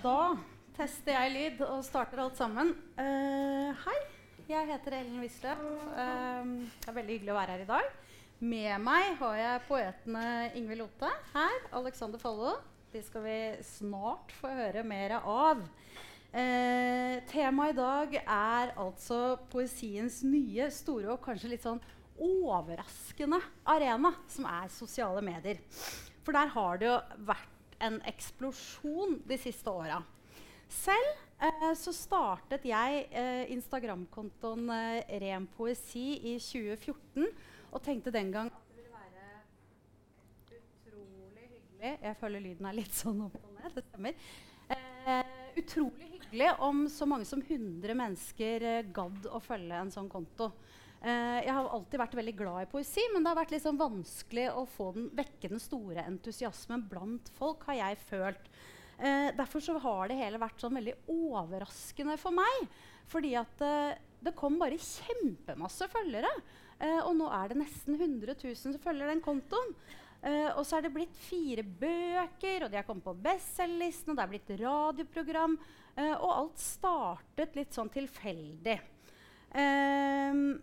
Da tester jeg lyd og starter alt sammen. Uh, hei, jeg heter Ellen Wisløff. Uh, det er veldig hyggelig å være her i dag. Med meg har jeg poetene Ingvild Lote her, Alexander Follo. De skal vi snart få høre mer av. Uh, Temaet i dag er altså poesiens nye, store og kanskje litt sånn overraskende arena, som er sosiale medier. For der har det jo vært en eksplosjon de siste åra. Selv eh, så startet jeg eh, Instagram-kontoen eh, Ren poesi i 2014 og tenkte den gang at det ville være utrolig hyggelig Jeg føler lyden er litt sånn opp og ned. Det stemmer. Eh, utrolig hyggelig om så mange som 100 mennesker eh, gadd å følge en sånn konto. Uh, jeg har alltid vært veldig glad i poesi, men det har vært liksom vanskelig å få den, vekke den store entusiasmen blant folk, har jeg følt. Uh, derfor så har det hele vært sånn veldig overraskende for meg. Fordi at uh, det kom bare kjempemasse følgere. og nå er det nesten 100 000 som følger den kontoen. og så er det blitt fire bøker, og de har kommet på bestselgerlisten, og det er blitt radioprogram. og alt startet litt sånn tilfeldig. Um,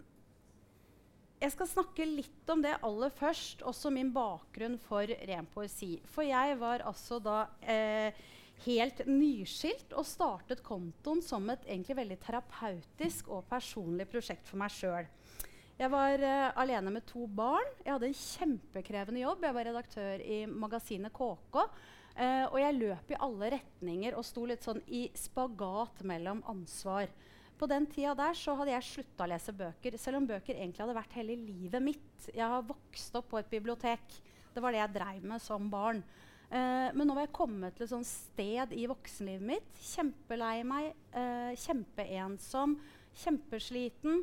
jeg skal snakke litt om det aller først, også min bakgrunn for ren poesi. For jeg var altså da eh, helt nyskilt og startet kontoen som et egentlig veldig terapeutisk og personlig prosjekt for meg sjøl. Jeg var uh, alene med to barn. Jeg hadde en kjempekrevende jobb. Jeg var redaktør i magasinet KK. Uh, og jeg løp i alle retninger og sto litt sånn i spagat mellom ansvar. På den tida der så hadde jeg slutta å lese bøker, selv om bøker egentlig hadde vært hele livet mitt. Jeg har vokst opp på et bibliotek. Det var det jeg dreiv med som barn. Uh, men nå var jeg kommet til et sånt sted i voksenlivet mitt. Kjempelei meg, uh, kjempeensom, kjempesliten.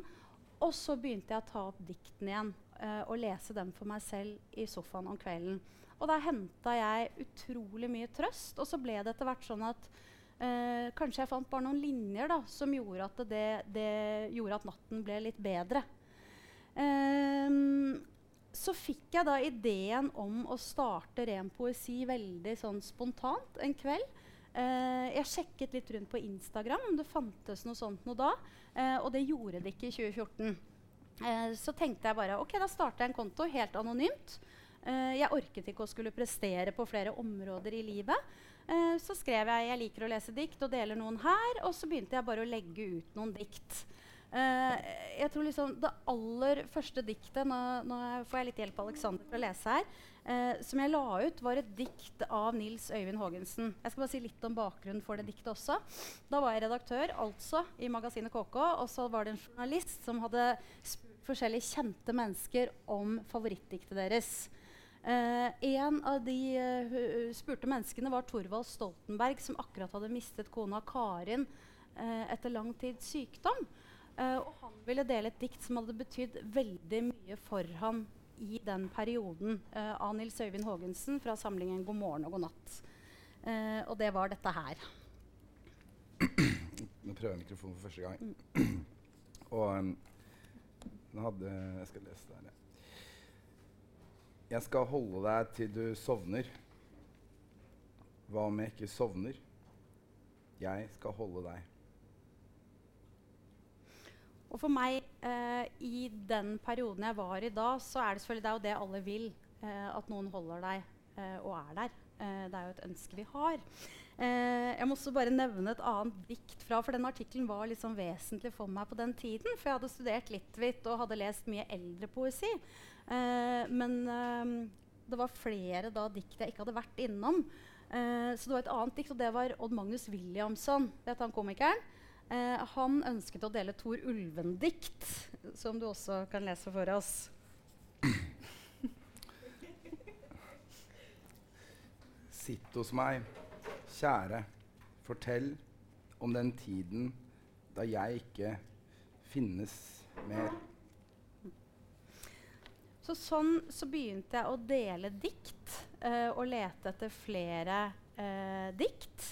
Og så begynte jeg å ta opp diktene igjen uh, og lese dem for meg selv i sofaen om kvelden. Og da henta jeg utrolig mye trøst. Og så ble det etter hvert sånn at Eh, kanskje jeg fant bare noen linjer da, som gjorde at, det, det gjorde at natten ble litt bedre. Eh, så fikk jeg da ideen om å starte ren poesi veldig sånn spontant en kveld. Eh, jeg sjekket litt rundt på Instagram om det fantes noe sånt noe da. Eh, og det gjorde det ikke i 2014. Eh, så tenkte jeg bare ok, da starter jeg en konto helt anonymt. Eh, jeg orket ikke å skulle prestere på flere områder i livet. Eh, så skrev jeg jeg liker å lese dikt og deler noen her. Og så begynte jeg bare å legge ut noen dikt. Uh, jeg tror liksom Det aller første diktet Nå, nå får jeg litt hjelp av Alexander for å lese her. Uh, som jeg la ut, var et dikt av Nils Øyvind Haagensen. Jeg skal bare si litt om bakgrunnen for det diktet også. Da var jeg redaktør altså i magasinet KK. Og så var det en journalist som hadde spurt forskjellige kjente mennesker om favorittdiktet deres. Uh, en av de uh, spurte menneskene var Thorvald Stoltenberg, som akkurat hadde mistet kona Karin uh, etter lang tids sykdom. og han ville dele et dikt som hadde betydd veldig mye for ham i den perioden, av Nils Øyvind Haagensen fra samlingen 'God morgen og god natt'. og det var dette her. Nå prøver jeg mikrofonen for første gang. Mm. og um, nå hadde Jeg skal lese det her. Jeg skal holde deg til du sovner. Hva om jeg ikke sovner? Jeg skal holde deg. Og for meg, eh, i den perioden jeg var i da, så er det selvfølgelig det er det alle vil. Eh, at noen holder deg eh, og er der. Eh, det er jo et ønske vi har. Eh, jeg må også bare nevne et annet dikt fra, for den artikkelen var liksom vesentlig for meg på den tiden. For jeg hadde studert Litvitt og hadde lest mye eldre poesi. Eh, men eh, det var flere da dikt jeg ikke hadde vært innom. Eh, så det var et annet dikt, og det var Odd Magnus Williamson. Vet han komikeren? Eh, han ønsket å dele Tor Ulven-dikt, som du også kan lese for oss. Sitt hos meg, kjære, fortell om den tiden da jeg ikke finnes mer. Så sånn så begynte jeg å dele dikt uh, og lete etter flere uh, dikt.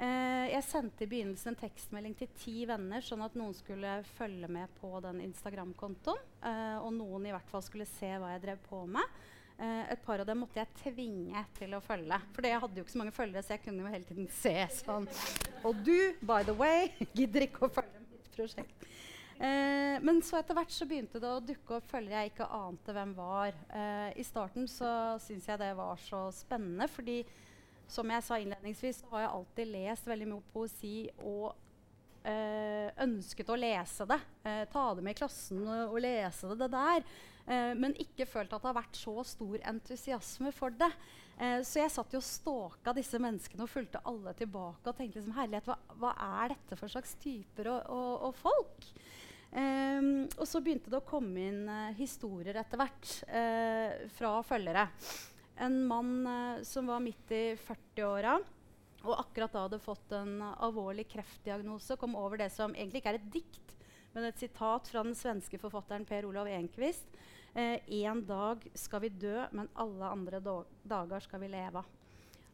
Uh, jeg sendte i begynnelsen en tekstmelding til ti venner, sånn at noen skulle følge med på den Instagram-kontoen. og noen i hvert fall skulle se hva jeg drev på med. Et par av dem måtte jeg tvinge til å følge. For jeg hadde jo ikke så mange følgere, så jeg kunne jo hele tiden se sånn Og du, by the way, gidder ikke å følge mitt prosjekt. Eh, men så etter hvert så begynte det å dukke opp følgere jeg ikke ante hvem var. Eh, I starten så syns jeg det var så spennende, fordi som jeg sa innledningsvis, så har jeg alltid lest veldig mye poesi og eh, ønsket å lese det. Eh, ta det med i klassen og, og lese det, det der. Eh, men ikke følt at det har vært så stor entusiasme for det. Eh, så jeg satt jo og stalka disse menneskene og fulgte alle tilbake og tenkte liksom, herlighet, hva, hva er dette for slags typer og, og, og folk? Um, og så begynte det å komme inn uh, historier etter hvert uh, fra følgere. En mann uh, som var midt i 40-åra og akkurat da hadde fått en alvorlig kreftdiagnose, kom over det som egentlig ikke er et dikt, men et sitat fra den svenske forfatteren Per Olav Enquist. En dag skal vi dø, men alle andre dager skal vi leve.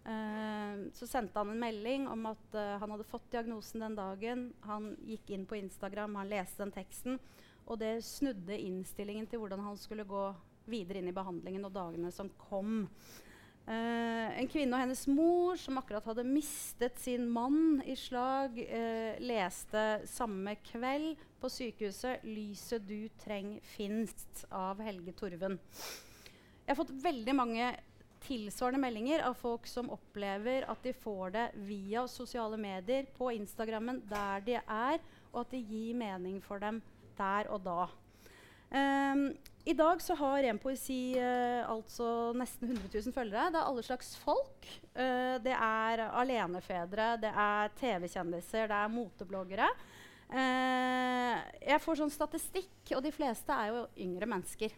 Uh, så sendte han en melding om at uh, han hadde fått diagnosen den dagen. Han gikk inn på Instagram, han leste den teksten, og det snudde innstillingen til hvordan han skulle gå videre inn i behandlingen og dagene som kom. Uh, en kvinne og hennes mor, som akkurat hadde mistet sin mann i slag, leste samme kveld på sykehuset 'Lyset du treng finst' av Helge Torven. Jeg har fått veldig mange tilsvarende meldinger av folk som opplever at de får det via sosiale medier, på Instagrammen, der de er, og at det gir mening for dem der og da. Um, I dag så har Ren Poesi uh, altså nesten 100 000 følgere. Det er alle slags folk. Uh, det er alenefedre, det er TV-kjendiser, det er motebloggere. Uh, jeg får sånn statistikk, og de fleste er jo yngre mennesker.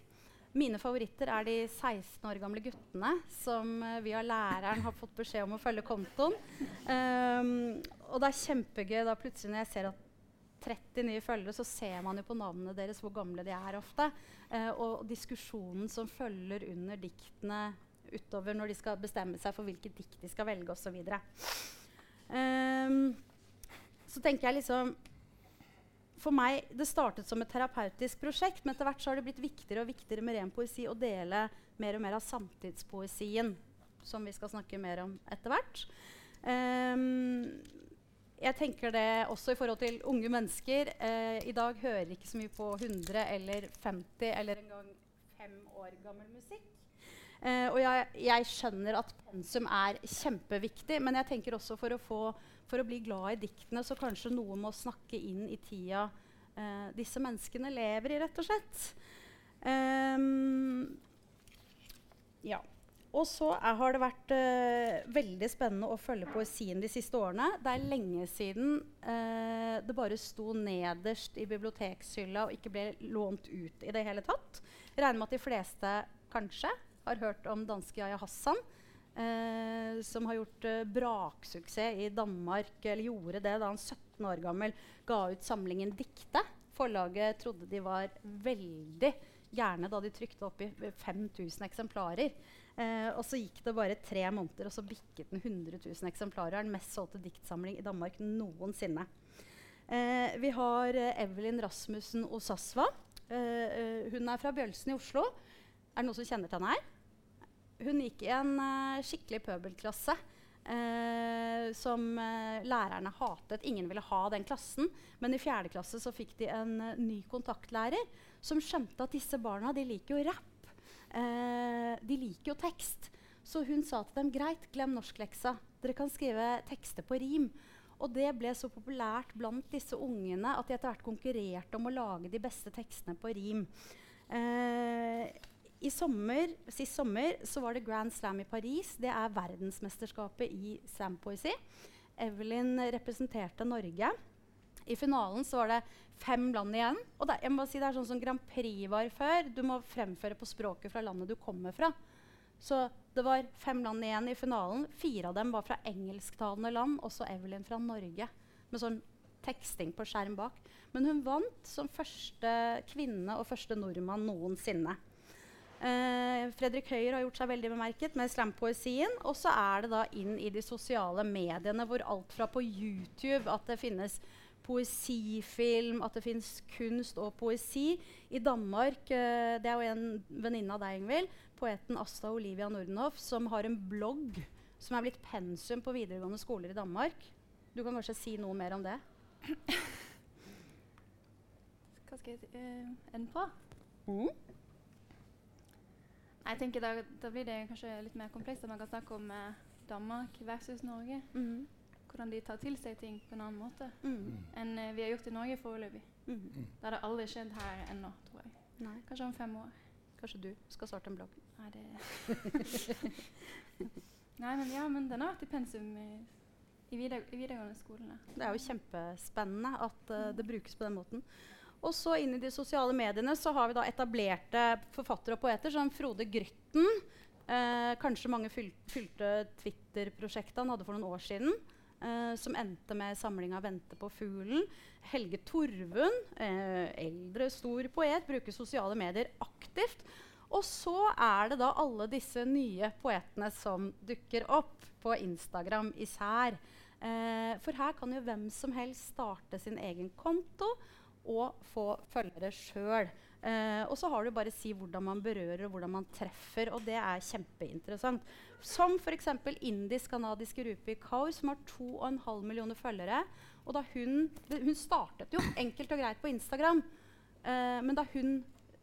Mine favoritter er de 16 år gamle guttene som uh, via læreren har fått beskjed om å følge kontoen. Um, og det er kjempegøy da plutselig når jeg ser at 30 nye følgere, så ser man jo på navnene deres hvor gamle de er ofte. Uh, og diskusjonen som følger under diktene utover når de skal bestemme seg for hvilket dikt de skal velge osv. Um, ehm, så tenker jeg liksom for meg, Det startet som et terapeutisk prosjekt, men etter hvert så har det blitt viktigere og viktigere med ren poesi å dele mer og mer av samtidspoesien, som vi skal snakke mer om etter hvert. Um, jeg tenker det også i forhold til unge mennesker. Uh, I dag hører ikke så mye på 100 eller 50 eller engang fem år gammel musikk. Uh, og jeg, jeg, skjønner at pensum er kjempeviktig, men jeg tenker også for å få for å bli glad i diktene, så kanskje noen må snakke inn i tida eh, disse menneskene lever i, rett og slett. Um, ja. Og så er, har det vært uh, veldig spennende å følge poesien de siste årene. Det er lenge siden uh, det bare sto nederst i bibliotekshylla og ikke ble lånt ut i det hele tatt. Regner med at de fleste kanskje har hørt om danske Yahya Hassan. Eh, som har gjort eh, braksuksess i Danmark, eller gjorde det da han 17 år gammel ga ut samlingen 'Dikte'. Forlaget trodde de var veldig gærne da de trykte opp i 5000 eksemplarer. Eh, og så gikk det bare tre måneder, og så bikket den 100 000 eksemplarer. Den mest solgte diktsamling i Danmark noensinne. Eh, vi har eh, Evelyn Rasmussen Osasva. Hun er fra Bjølsen i Oslo. Er det noen som kjenner til henne her? Hun gikk i en uh, skikkelig pøbelklasse. Uh, som uh, lærerne hatet. Ingen ville ha den klassen. Men i fjerde klasse så fikk de en ny kontaktlærer som skjønte at disse barna de liker jo rapp. de liker jo tekst. Så hun sa til dem greit, glem norskleksa. Dere kan skrive tekster på rim. Og det ble så populært blant disse ungene at de etter hvert konkurrerte om å lage de beste tekstene på rim. Eh, i sommer, Sist sommer så var det Grand Slam i Paris. Det er verdensmesterskapet i slampoesi. Evelyn representerte Norge. I finalen så var det fem land igjen. Og det, jeg må si det er sånn som Grand Prix var før. Du må fremføre på språket fra landet du kommer fra. Så det var fem land igjen i finalen. Fire av dem var fra engelsktalende land, også Evelyn fra Norge. Med sånn teksting på skjerm bak. Men hun vant som første kvinne og første nordmann noensinne. Uh, Fredrik Høyer har gjort seg veldig bemerket med slampoesien. Og så er det da inn i de sosiale mediene hvor alt fra på YouTube at det finnes poesifilm, at det finnes kunst og poesi. I Danmark, eh, det er jo en venninne av deg, Ingvild, poeten Asta Olivia Nordenhoff, som har en blogg som er blitt pensum på videregående skoler i Danmark. Du kan kanskje si noe mer om det? Hva skal jeg uh, ende på? Mm. Jeg tenker da, da, blir det kanskje litt mer komplekst. at Man kan snakke om eh, Danmark versus Norge. Mm. Hvordan de tar til seg ting på en annen måte Mm. enn eh, vi har gjort i Norge foreløpig. Mm. Det hadde aldri skjedd her ennå, tror jeg. Nei, Kanskje om fem år. kanskje du skal starte en blogg. Nei, det Nei, men ja, men den har vært i pensum i, i, videre, i videregående skolene. Det er jo kjempespennende at uh, det brukes på den måten. Og så inn i de sosiale mediene så har vi da etablerte forfattere og poeter som Frode Grytten. Eh, kanskje mange fyl fylte Twitter-prosjektet han hadde for noen år siden. eh, som endte med samlinga 'Vente på fuglen'. Helge Torvund, eh, eldre, stor poet, bruker sosiale medier aktivt. Og så er det da alle disse nye poetene som dukker opp på Instagram især. Eh, for her kan jo hvem som helst starte sin egen konto og få følgere sjøl. Uh, og så har du bare si hvordan man berører og hvordan man treffer, og det er kjempeinteressant. Som f.eks. indisk-canadiske Rupi Kaur, som har 2,5 millioner følgere. Og da hun, hun startet jo enkelt og greit på Instagram, uh, men da hun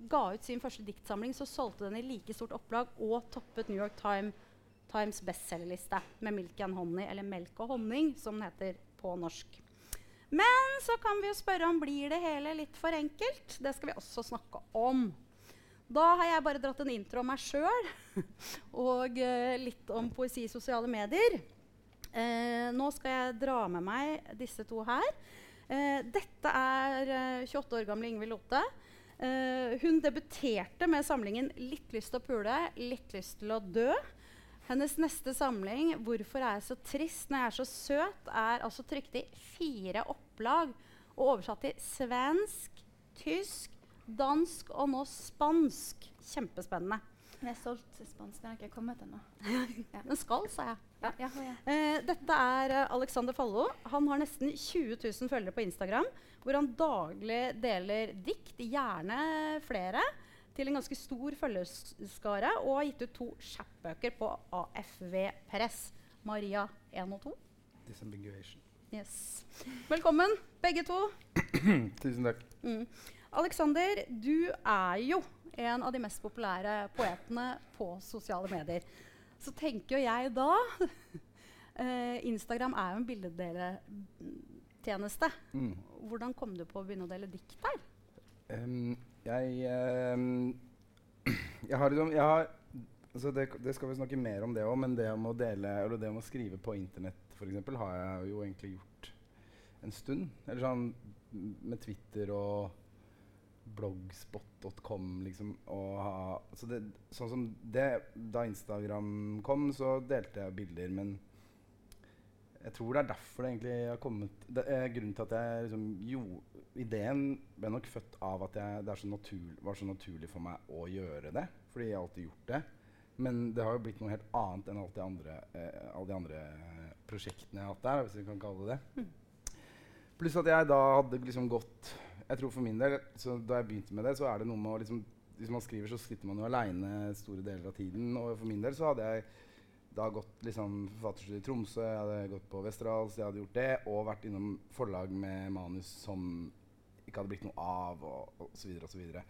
ga ut sin første diktsamling, så solgte den i like stort opplag og toppet New York Time, Times bestselgerliste med 'Milk and Honey', eller 'Melk og honning', som den heter på norsk. Men så kan vi jo spørre om blir det hele litt for enkelt. Det skal vi også snakke om. Da har jeg bare dratt en intro om meg sjøl og uh, litt om poesi i sosiale medier. Uh, nå skal jeg dra med meg disse to her. Uh, dette er eh, 28 år gamle Ingvild Lothe. Hun debuterte med samlingen 'Litt lyst til å pule, litt lyst til å dø'. Hennes neste samling 'Hvorfor er jeg så trist når jeg er så søt', er altså trykt i fire opplag og oversatt til svensk, tysk, dansk og nå spansk. Kjempespennende. Den er solgt til spansk. Den har ikke kommet ennå. Den skal, sa jeg. Ja, ja, ja. Eh, dette er eh, Alexander Fallo. Han har nesten 20 000 følgere på Instagram, hvor han daglig deler dikt, gjerne flere, til en ganske stor følgerskare, og har gitt ut to chapbøker på AFV Press. Maria 1 og 2. Disambiguation. Yes. Velkommen, begge to. Tusen takk. Mm. Alexander, du er jo en av de mest populære poetene på sosiale medier. Så tenker jo jeg da eh, Instagram er jo en bildedeletjeneste. Mm. Hvordan kom du på å begynne å dele dikt der? Em, jeg em, Jeg har liksom jeg har, altså det, det skal vi snakke mer om det òg, men det om å dele eller det om å skrive på internett for eksempel, har jeg jo egentlig gjort en stund. Eller sånn med Twitter og blogspot.com liksom. Og ha, altså det, sånn som det Da Instagram kom, så delte jeg bilder, men jeg tror det er derfor det egentlig har kommet det er Grunnen til at jeg liksom jo, Ideen ble nok født av at jeg, det er så naturlig, var så naturlig for meg å gjøre det. Fordi jeg har alltid gjort det. Men det har jo blitt noe helt annet enn alt de andre, eh, alle de andre eh, prosjektene jeg har hatt der. hvis vi kan kalle det det. Pluss at jeg da hadde liksom gått Jeg tror for min del, så da jeg begynte med det, så er det noe med å liksom Hvis man skriver, så sitter man jo aleine store deler av tiden. Og for min del så hadde jeg da gått liksom forfatterstudiet i Tromsø, jeg hadde gått på Westerdals, jeg hadde gjort det, og vært innom forlag med manus som ikke hadde blitt noe av, og, og så videre og så videre.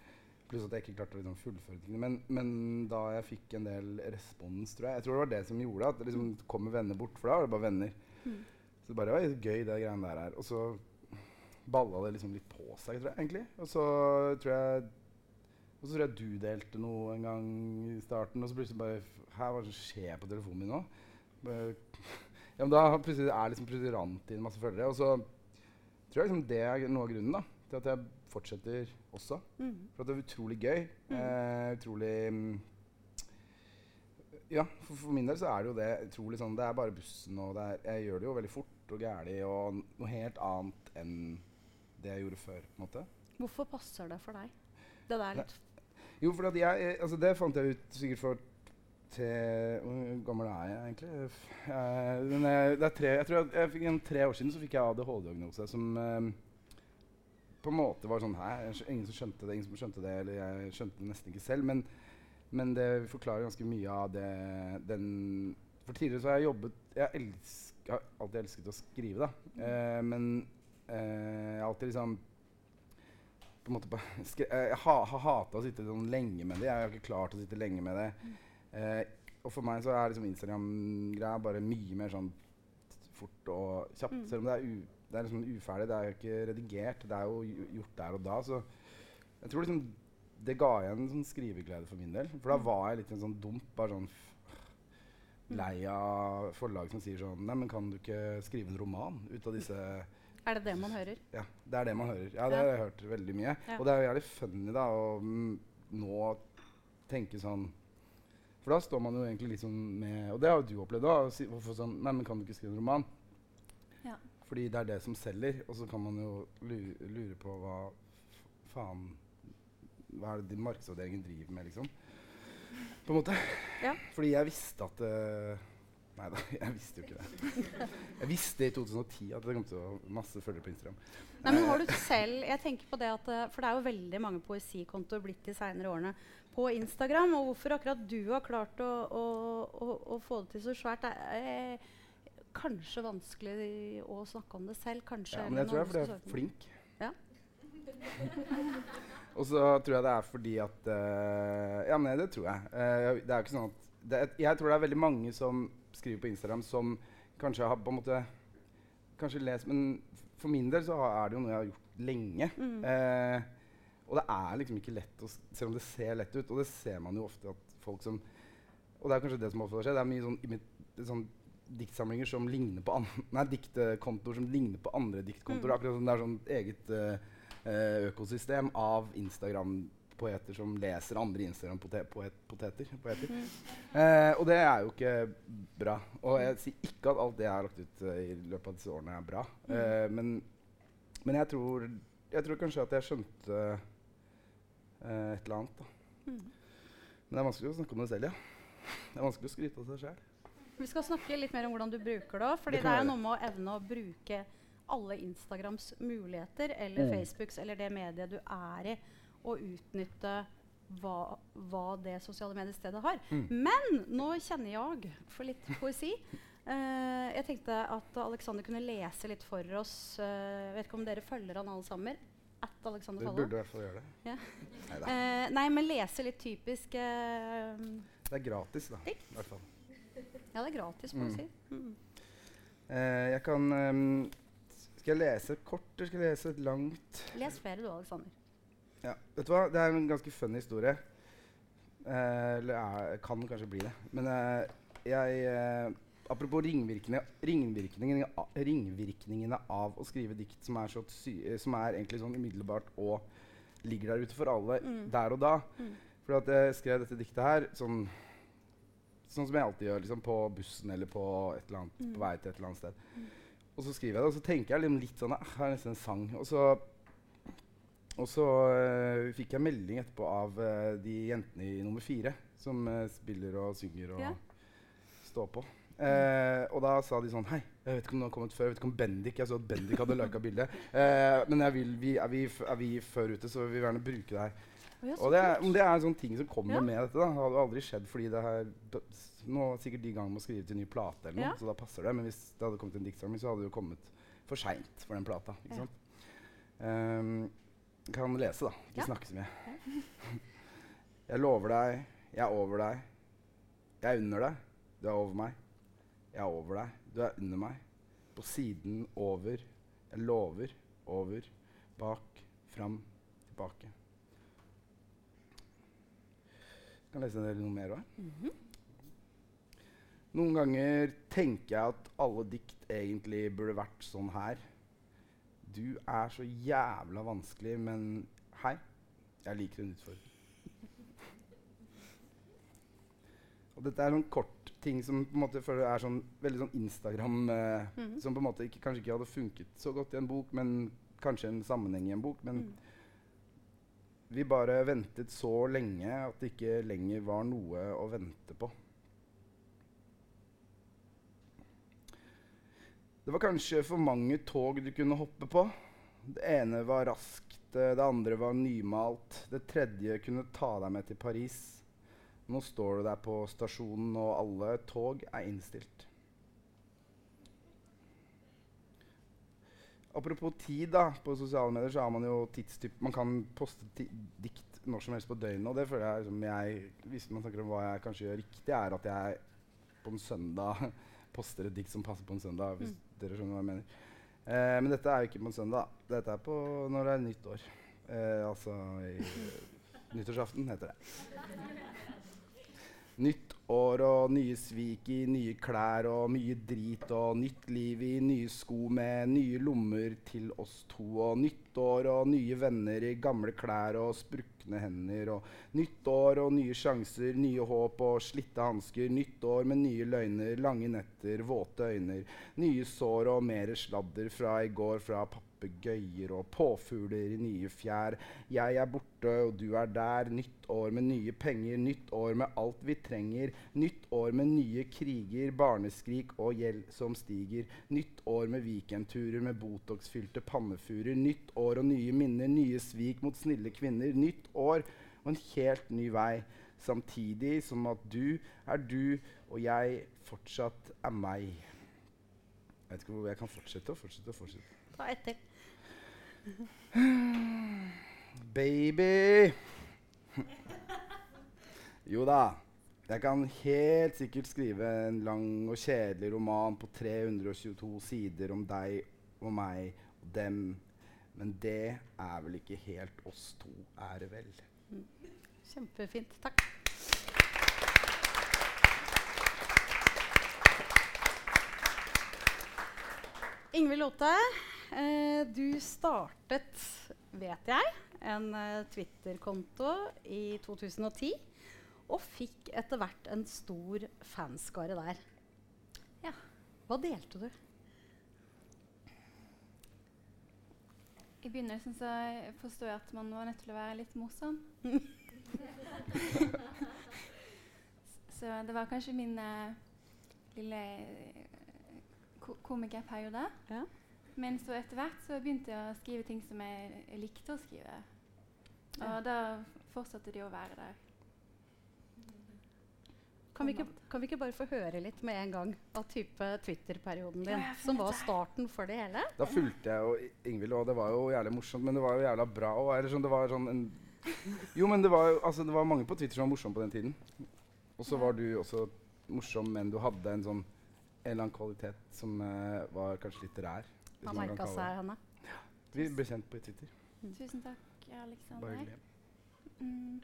Pluss at jeg ikke klarte å liksom fullføre tingene. Men, men da jeg fikk en del respons, tror jeg Jeg tror det var det som gjorde at det liksom kommer venner bort, for da var det bare venner. Så det bare var gøy, det greiene der her. Og så balla det liksom litt på seg, tror jeg, egentlig. Og så tror jeg og så tror jeg du delte noe en gang i starten, og så plutselig bare Hæ, hva er skjer på telefonen min nå? Bare, ja, men da plutselig er liksom plutselig rant inn masse følgere. Og så tror jeg liksom det er noe av grunnen da, til at jeg fortsetter også. Mm. For at det er utrolig gøy. Eh, utrolig mm, Ja, for, for min del så er det jo det utrolig sånn Det er bare bussen, og det er, jeg gjør det jo veldig fort og gærlig og noe helt annet enn det jeg gjorde før. på en måte. Hvorfor passer det for deg? Det der litt Jo, for at jeg, eh, altså det fant jeg ut sikkert for til Hvor gammel er jeg egentlig? Uh, Jeg, det er tre, jeg tror jeg, jeg en tre år siden så fikk jeg ADHD-diagnose som eh, på en måte var sånn Hæ? Ingen som skjønte det, ingen som skjønte det, eller jeg skjønte det nesten ikke selv. Men Men det forklarer ganske mye av det den For tidligere så har jeg jobbet Jeg elsk, har alltid elsket å skrive, da. Eh, men eh, jeg har alltid liksom på en måte på, skre, Jeg Jeg ha, har hata å sitte sånn lenge med det. Jeg har ikke klart å sitte lenge med det. Eh, og for meg så er liksom Instagram-greia bare mye mer sånn fort og kjapt. Mm. Selv om det er, u, det er liksom uferdig. Det er jo ikke redigert. Det er jo gjort der og da. Så jeg tror liksom det ga igjen en sånn skriveglede for min del. For da Mm. var jeg litt en sånn dump. Bare sånn lei av forlag som sier sånn Nei, men kan du ikke skrive en roman ut av disse Er det det man hører? Ja, det er det man hører. Ja, det har jeg hørt veldig mye. Ja. Og det er jo jævlig funny da å mm, nå tenke sånn For da står man jo egentlig litt sånn med Og det har jo du opplevd òg. Sånn Nei, men kan du ikke skrive en roman? Fordi det er det som selger. Og så kan man jo lure, lure på hva faen Hva er det de markedsavdelingen driver med, liksom? På en måte. Ja. Fordi jeg visste at uh, Nei da, jeg visste jo ikke det. Jeg visste i 2010 at det kom til å ha masse følgere på Instagram. Nei, men har du selv, jeg tenker på det at, eh, For det er jo veldig mange poesikontoer blitt de senere årene på Instagram. Og hvorfor akkurat du har klart å, å, å, å få det til så svært, er eh, kanskje vanskelig å snakke om det selv. Kanskje. Ja, men jeg tror det er fordi jeg er flink. Ja. Og så tror jeg det er fordi at uh, Ja, men det tror jeg. Uh, det er ikke sånn at det Jeg tror det er veldig mange som skriver på Instagram som kanskje har på en måte Kanskje lest Men for min del så er det jo noe jeg har gjort lenge. Mm. Uh, og det er liksom ikke lett, å, selv om det ser lett ut. Og det ser man jo ofte at folk som Og det er kanskje det som ofte skjer. Det er mye sånn, sånn diktsamlinger som ligner på Nei, diktkontoer som ligner på andre diktkontoer. Mm. Akkurat som det er sånn eget eh, økosystem av Instagram-poeter som leser andre Instagram-poteter. Poeter. Mm. Uh, og det er jo ikke bra. Og jeg sier ikke at alt det jeg har lagt ut uh, i løpet av disse årene, er bra. Mm. men, men jeg tror, jeg tror kanskje at jeg skjønte et eller annet. Da. Mm. Men det er vanskelig å snakke om det selv, ja. Det er vanskelig å skryte av seg sjøl. Vi skal snakke litt mer om hvordan du bruker det òg. fordi Det det, er jo noe med å evne å bruke alle Instagrams muligheter, eller Mm. Facebooks, eller det mediet du er i, og utnytte hva, hva det sosiale mediestedet har. Mm. Men nå kjenner jeg for litt poesi. Uh, jeg tenkte at Alexander kunne lese litt for oss. Uh, vet ikke om dere følger han alle sammen? At Alexander Falle. Du burde i hvert fall gjøre det. Ja. Eh, nei, men lese litt typisk uh, Det er gratis, da. Dikt. I hvert fall. Ja, det er gratis Mm. du Mm. Eh, jeg kan ehm, Skal jeg lese kort, eller skal jeg lese langt? Les flere du, Alexander. Ja, vet du hva? Det er en ganske funny historie. Eh, eller er, kan kanskje bli det. Men eh, jeg eh, Apropos ringvirkningene, ringvirkningene, a- ringvirkningene av å skrive dikt som er, så sy eh, som er egentlig sånn umiddelbart og ligger der ute for alle Mm. der og da. Mm. For at jeg skrev dette diktet her sånn, sånn som jeg alltid gjør, liksom på bussen eller på, annet, Mm. på vei til et eller annet sted. Mm. Og så skriver jeg det, og så tenker jeg liksom litt sånn ah, Her er nesten en sang. Og så, og så uh, fikk jeg melding etterpå av uh, de jentene i nummer fire som uh, spiller og synger og yeah. står på. Uh, og da sa de sånn Hei, jeg vet ikke om den har kommet før. Jeg vet ikke om Bendik Jeg så at Bendik hadde lika bildet. Uh, men jeg vil, vi, er, vi, er vi før ute, så vi vil gjerne bruke deg. Og det er, det er en sånn ting som kommer Ja. med dette. da Det hadde aldri skjedd fordi det her Nå er sikkert de gang med å skrive til ny plate, eller noe, Ja. så da passer det. Men hvis det hadde kommet en diktsamling, så hadde det jo kommet for seint for den plata. Ikke sant? Um, kan lese, da. Ikke Ja. snakke så mye. jeg lover deg, jeg er over deg. Jeg er under deg, du er over meg. Jeg er over deg, du er under meg. På siden, over. Jeg lover, over. Bak, fram, tilbake. Jeg kan lese en del noe mer òg. Mhm. Noen ganger tenker jeg at alle dikt egentlig burde vært sånn her. Du er så jævla vanskelig, men hei, jeg liker en utfordring. Og dette er sånn kort ting som på en måte føler er sånn veldig sånn Instagram eh, Mhm. Som på en måte ikke, kanskje ikke hadde funket så godt i en bok, men kanskje en sammenheng i en bok. Men Mm. Vi bare ventet så lenge at det ikke lenger var noe å vente på. Det var kanskje for mange tog du kunne hoppe på. Det ene var raskt, eh, det andre var nymalt. Det tredje kunne ta deg med til Paris. Nå står du der på stasjonen, og alle tog er innstilt. Apropos tid, da. På sosiale medier så har man jo tidstyp Man kan poste dikt når som helst på døgnet. Og det føler jeg, liksom, jeg Hvis man snakker om hva jeg kanskje gjør riktig, er at jeg på en søndag poster et dikt som passer på en søndag. Hvis dere skjønner hva jeg mener. Eh, men dette er jo ikke på en søndag. Dette er på når det er nyttår. Eh, altså i, nyttårsaften, heter det. Nytt år og nye svik i nye klær og mye drit og nytt liv i nye sko med nye lommer til oss to og nytt år og nye venner i gamle klær og sprukne hender og nytt år og nye sjanser, nye håp og slitte hansker, nytt år med nye løgner, lange netter, våte øyne, nye sår og mere sladder fra i går fra papegøyer og påfugler i nye fjær. Jeg er borte, og du er der. Nytt år med nye penger, nytt år med alt vi trenger. Nytt år med nye kriger, barneskrik og gjeld som stiger. Nytt år med weekendturer med Botox-fylte pannefurer. Nytt år og nye minner, nye svik mot snille kvinner. Nytt år og en helt ny vei. Samtidig som at du er du, og jeg fortsatt er meg. Jeg vet ikke hvor jeg kan fortsette og fortsette og fortsette. Ta ett til. Baby! Jo da. Jeg kan helt sikkert skrive en lang og kjedelig roman på 322 sider om deg og meg og dem. Men det er vel ikke helt oss to, er det vel? Kjempefint. Takk. Ingvild Lote, eh, du startet, vet jeg, en eh, Twitter-konto i 2010. Og fikk etter hvert en stor fanskare der. Ja. Hva delte du? I begynnelsen så forstod jeg at man var nødt til å være litt morsom. så det var kanskje min eh, lille eh, ko komikerperiode. Ja. Men så etter hvert så begynte jeg å skrive ting som jeg, jeg likte å skrive. Og Ja. da fortsatte de å være der. Kan vi, ikke, kan vi ikke bare få høre litt med en gang av type Twitter-perioden din, Ja, som var starten for det hele? Da fulgte jeg jo Ingvild, og det var jo jævlig morsomt, men det var jo jævla bra. òg. sånn, det var sånn en jo, men det var, altså, det var mange på Twitter som var morsomme på den tiden. Og så var du også morsom, men du hadde en sånn en eller annen kvalitet som uh, var kanskje litterær. Man merka seg henne. Ja. Vi ble kjent på Twitter. Tusen takk, Bare Alexander. hyggelig. Mm.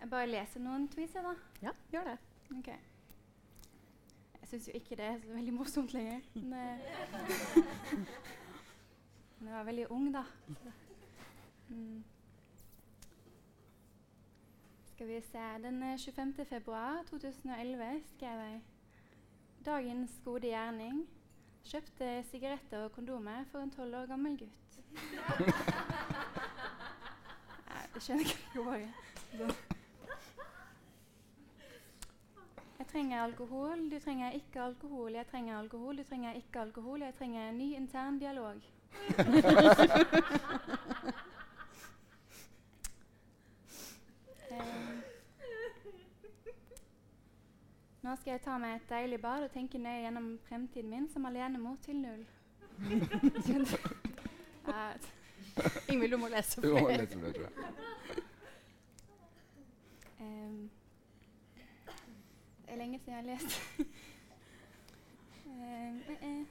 Jeg bare leser noen tweets, jeg, da. Ja, gjør det. Ok. Jeg syns jo ikke det er så veldig morsomt lenger. Men, eh, men jeg var veldig ung, da. Mm. Skal vi se Den eh, 25. februar 2011 skrev jeg Dagens gode gjerning. Kjøpte sigaretter og kondomer for en tolv år gammel gutt. Jeg skjønner ikke det Jeg trenger alkohol, du trenger ikke alkohol. Jeg trenger alkohol, du trenger ikke alkohol. Jeg trenger en ny intern dialog. nå skal jeg ta meg et deilig bad og tenke nøye gjennom fremtiden min som alenemor til null. Ja, Ingvild, du må lese må lese det, tror det er lenge siden jeg har lest. um, eh, eh.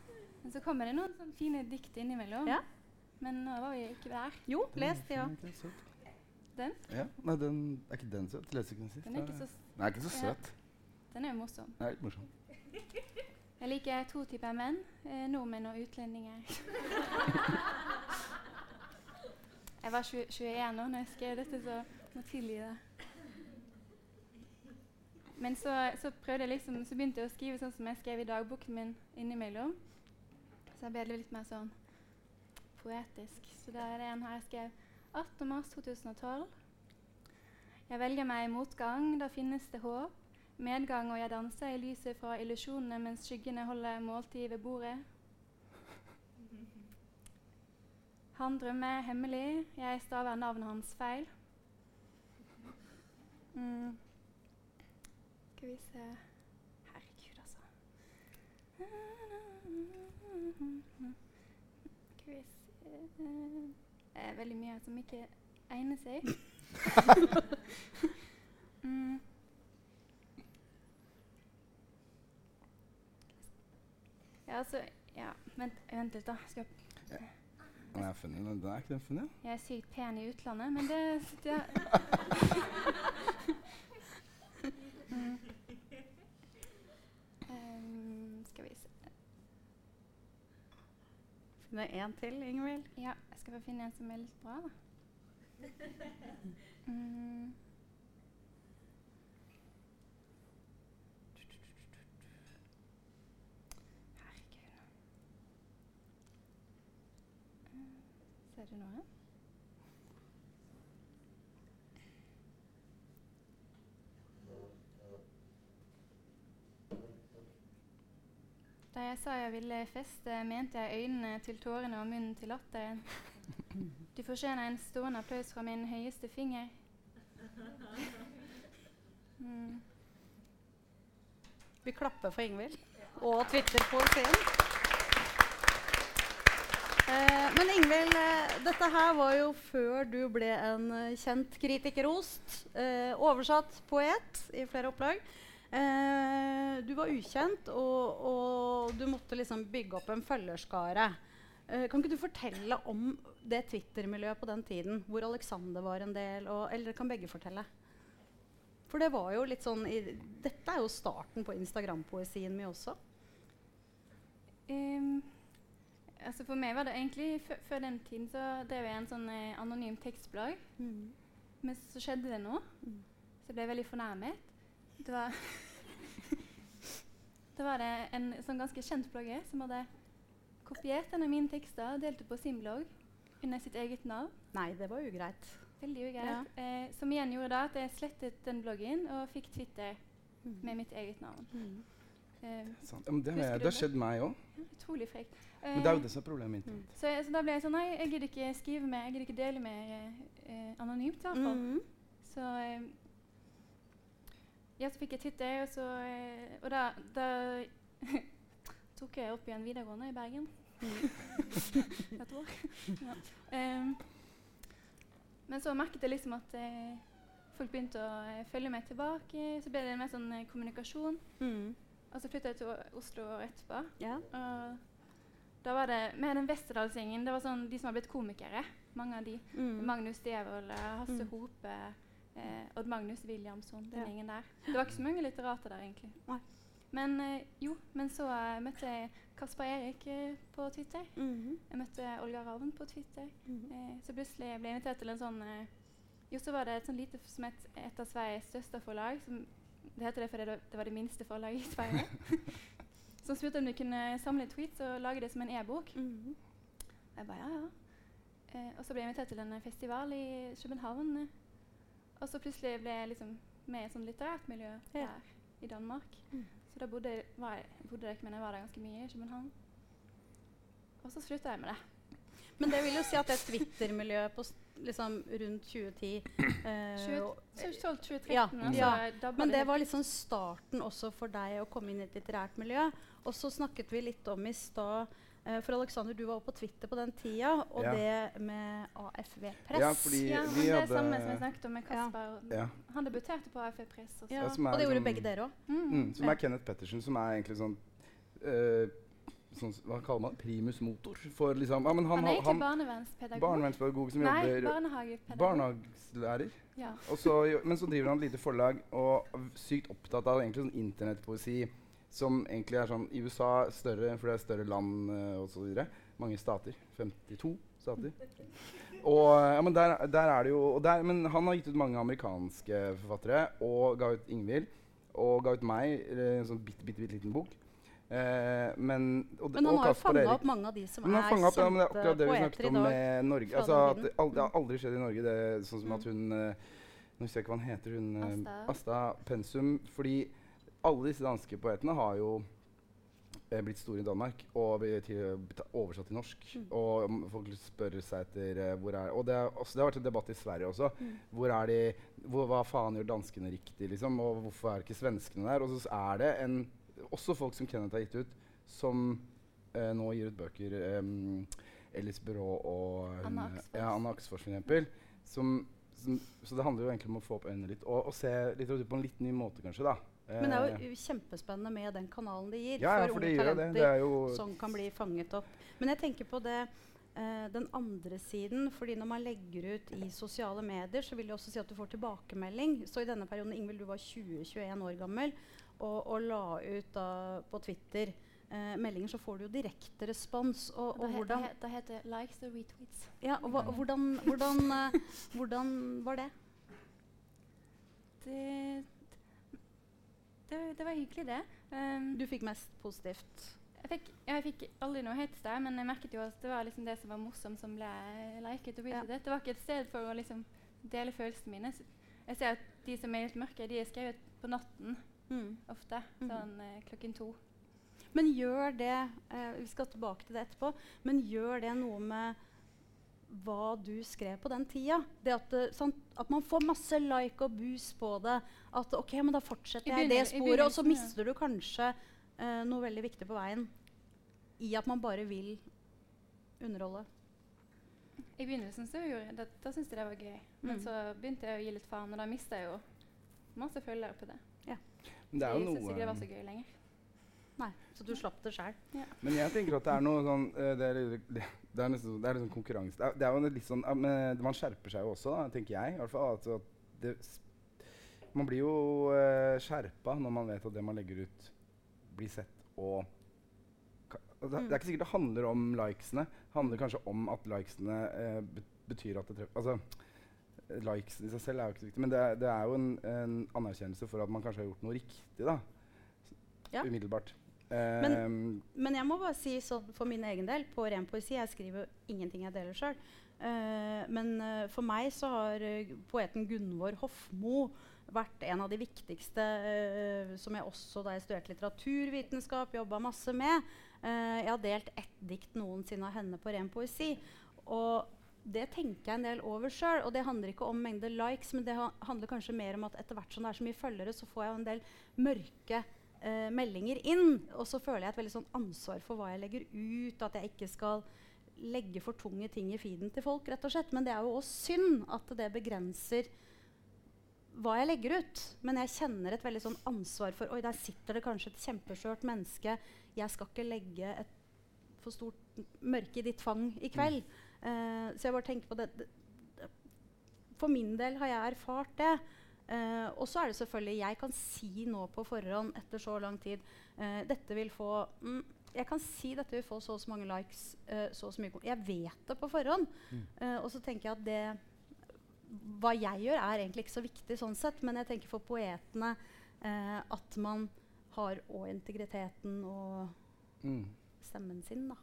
Men så kommer det noen sånne fine dikt innimellom. Ja. Men nå var vi ikke der. Jo, les det òg. Den er. Den? Ja. Nei, den er ikke den søt. Lesekunst. Den er ikke så, s- Nei, ikke så Ja. søt. Den er jo morsom. Er litt morsom. Jeg liker to typer menn. Eh, nordmenn og utlendinger. jeg var 20, 21 år når jeg skrev dette, så må tilgi det. Men så, så prøvde jeg liksom, så begynte jeg å skrive sånn som jeg skrev i dagboken min innimellom. Så ble det litt mer sånn poetisk. Så da er det en her jeg skrev 18. mars 2012. Jeg velger meg motgang, da finnes det håp. Medgang og jeg danser i lyset fra illusjonene mens skyggene holder måltid ved bordet. Han drømmer hemmelig, jeg staver navnet hans feil. Mm. Skal vi se Herregud, altså. Skal vi se Det er veldig mye som ikke egner seg. mm. Ja, altså Ja, vent, vent litt, da. Skal jeg Den er funny. Den er ikke den funny? Jeg er sykt pen i utlandet, men det, det mm. um, Skal vi se Finne en til, Ingvild. Ja, jeg skal få finne en som er litt bra, da. Mm. Herregud. Mm, Ser du noe? Da jeg sa jeg ville feste, mente jeg øynene til tårene og munnen til latteren. Du fortjener en stående applaus fra min høyeste finger. Mm. Vi klapper for Ingvild og Twitter-poesien. Eh, men Ingvild, eh, dette her var jo før du ble en eh, kjent kritikerrost. Eh, oversatt poet i flere opplag. Du var ukjent, og, og du måtte liksom bygge opp en følgerskare. Kan ikke du fortelle om det Twitter-miljøet på den tiden, hvor Alexander var en del? Og, eller kan begge fortelle? For det var jo litt sånn i, Dette er jo starten på Instagram-poesien min også. Ehm, altså for meg var det egentlig Før den tiden så drev jeg en sånn eh, anonym tekstblogg. Men så skjedde det noe. Mm. Så jeg ble veldig fornærmet. Det var Da var det en sånn ganske kjent blogger som hadde kopiert en av mine tekster og delte på sin blogg under sitt eget navn. Nei, det var ugreit. Veldig ugreit. Eh, som igjen gjorde da at jeg slettet den bloggen og fikk Twitter med mitt eget navn. Eh, Sant. Men det, er har- det har skjedd meg òg. ja, utrolig frekt. Men det er Eh, jo det som er problemet mitt. Mm. så, så da ble jeg sånn Nei, jeg gidder ikke skrive mer. Jeg gidder ikke dele mer eh, eh, anonymt. i hvert fall. Mhm. Så eh, Ja, så fikk jeg Twitter, og så eh, Og da, da tok jeg opp igjen videregående i Bergen. Et år. ja. um, men så merket jeg liksom at eh, folk begynte å eh, følge meg tilbake. Så ble det mer sånn eh, kommunikasjon. Mhm. Og så flytta jeg til Oslo året etterpå. Ja. Og da var det med den Westerdalsgjengen. Det var sånn de som hadde blitt komikere. Mange av de. Mm. Magnus Devold, Hasse Mm. Hope, eh, Odd Magnus Williamson, den Ja. gjengen der. Det var ikke så mange litterater der, egentlig. Nei. Men eh, jo, men så eh, møtte jeg Kasper Erik eh, på Twitter. Mhm. Jeg møtte Olga Ravn på Twitter. Mhm. Eh, så plutselig ble jeg invitert til en sånn Jo, så var det et sånn lite som het et av Sveriges største forlag. Som, det heter det fordi det, var det minste forlaget i Sverige. som spurte om de kunne samle tweets og lage det som en e-bok. Mhm. Jeg bare, ja, ja. Eh, og så ble jeg invitert til en festival i København. eh. Og så plutselig ble jeg liksom med i et sånt litterært miljø Ja. der i Danmark. Mm. Så da bodde, var jeg, bodde jeg men jeg var der ganske mye i København. Og så slutta jeg med det. Men det vil jo si at det Twitter-miljøet liksom rundt 2010 eh, 20 og- Så 12-2013, Ja, ja. dabba Men det var liksom starten også for deg å komme inn i et litterært miljø. Og så snakket vi litt om i stad eh, For Alexander, du var også på Twitter på den tida, og Ja. det med AFV-press. Ja, fordi Ja, vi det hadde samme som jeg snakket om med Kasper. Ja. Han debuterte på AFV Press. Også. Ja, og det gjorde sånn, begge dere òg. Mm. Mm, som er Kenneth Pettersen, som er egentlig sånn eh, sånn, Hva kaller man det? Primus motor? For liksom ja, men han, Han er han, barnevernspedagog. Barnevernspedagog som Nei, jobber barnehagepedagog. Barnehagelærer. Ja. Så, men så driver han et lite forlag og er sykt opptatt av egentlig sånn internettpoesi som egentlig er sånn i USA større, for det er større land uh, osv. Mange stater. 52 stater. Og, ja, men der, der er det jo der, Men han har gitt ut mange amerikanske forfattere og ga ut Ingvild. Og ga ut meg eh, en sånn bitte, bitte, bitte liten bok. Eh, men, og, Men han har jo fanga opp mange av de som er kjente er i dag. men det er akkurat det vi snakket om med Norge. Altså, det, har aldri skjedd i Norge, det, sånn som Mm. at hun eh, Nå husker jeg ikke hva hun heter. Hun, eh, Asta. Asta Pensum. Fordi alle disse danske poetene har jo eh, blitt store i Danmark og blir blitt oversatt til norsk. Mm. Og mm, folk spør seg etter eh, hvor er Og det, er også, det har vært en debatt i Sverige også. Mm. Hvor er de, hvor, hva faen gjør danskene riktig, liksom? Og hvorfor er ikke svenskene der? Og så er det en, også folk som Kenneth har gitt ut, som eh, nå gir ut bøker. Um, Ellis Byrå og hun, Anna Aksfors. Ja, f.eks. Som, som, så det handler jo egentlig om å få opp øynene litt, og, og se litteratur på en litt ny måte, kanskje. da. Men det er Eh, jo kjempespennende med den kanalen de gir ja, ja, for for unge det det. talenter Det er som kan bli fanget opp. Men jeg tenker på det eh, den andre siden. fordi når man legger ut i sosiale medier, så vil det også si at du får tilbakemelding. Så i denne perioden, Ingvild, du var 20-21 år gammel og, og la ut da på Twitter eh, meldinger, så får du jo direkte respons. Og, og hvordan, da, heter det likes og retweets. ja, og hva, hvordan, hvordan, eh, hvordan var det? Det, det, det var hyggelig, det. Um, Du fikk mest positivt. jeg, fikk, ja, jeg fikk aldri noe hets der, men jeg merket jo at det var liksom det som var morsomt, som ble liket og ja. Det var ikke et sted for å liksom dele følelsene mine. Så Jeg ser at de som er litt mørke, de er skrevet på natten Mm. ofte. Mhm. Sånn eh, klokken to. Men gjør det eh, Vi skal tilbake til det etterpå. Men gjør det noe med hva du skrev på den tida? Det at, sånn, at man får masse like og boost på det. At ok, men da fortsetter jeg det sporet. Og så mister du kanskje eh, noe veldig viktig på veien. I at man bare vil underholde. I begynnelsen så gjorde jeg det, da syntes jeg det var gøy. Men Mm. så begynte jeg å gi litt faen, og da mista jeg jo masse følgere på det. Men det er Så jo jeg syntes ikke det var så gøy lenger. Nei, Så du slapp det sjøl. Men jeg tenker at det er noe sånn eh, Det er, det, det er nesten det er liksom konkurranse. Det er, det er jo litt sånn men Man skjerper seg jo også, da, tenker jeg. i hvert fall, det, Man blir jo uh, skjerpa når man vet at det man legger ut, blir sett og det, Mm. det er ikke sikkert det handler om likesene. Det handler kanskje om at likesene uh, betyr at det treffer Altså, likes i seg selv er jo ikke så viktig, men det, er- det er jo en, en anerkjennelse for at man kanskje har gjort noe riktig, da. Ja. Umiddelbart. Men- Ehm, Men jeg må bare si sånn for min egen del, på ren poesi Jeg skriver jo ingenting jeg deler sjøl. men eh, for meg så har eh, poeten Gunvor Hofmo vært en av de viktigste eh, som jeg også da jeg studerte litteraturvitenskap jobba masse med. Eh, jeg har delt ett dikt noensinne av henne på ren poesi. Og det tenker jeg en del over sjøl. Og det handler ikke om mengde likes, men det handler kanskje mer om at etter hvert som det er så mye følgere, så får jeg en del mørke eh, meldinger inn. Og så føler jeg et veldig sånn ansvar for hva jeg legger ut. At jeg ikke skal legge for tunge ting i feeden til folk. rett og slett. Men det er jo også synd at det begrenser hva jeg legger ut. Men jeg kjenner et veldig sånn ansvar for Oi, der sitter det kanskje et kjempeskjørt menneske. Jeg skal ikke legge et for stort mørke i ditt fang i kveld. Eh, så jeg bare tenker på det, For min del har jeg erfart det. Eh, og så er det selvfølgelig Jeg kan si nå på forhånd etter så lang tid eh, Dette vil få mm, Jeg kan si dette vil få så og så mange likes. så og så mye Jeg vet det på forhånd. Mm. Og så tenker jeg at det Hva jeg gjør, er egentlig ikke så viktig sånn sett, men jeg tenker for poetene at man har òg integriteten og mm, stemmen sin da,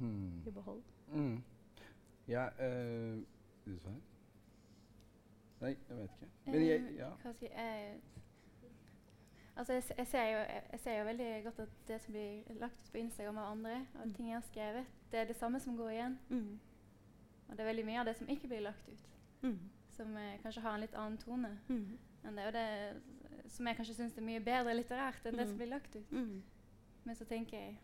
hmm, i behold. Mm. Ja eh, Vil du svarer? Nei, jeg vet ikke. Men jeg, Eh, ja. hva skal jeg Altså, jeg, jeg, ser jo, jeg, ser jo veldig godt at det som blir lagt ut på Instagram av andre, og Mm. ting jeg har skrevet, det er det samme som går igjen. Mm. Og det er veldig mye av det som ikke blir lagt ut, Mm. som eh, kanskje har en litt annen tone. Mm. enn det, og det som jeg kanskje syns er mye bedre litterært enn det Mm. som blir lagt ut. Mm. Men så tenker jeg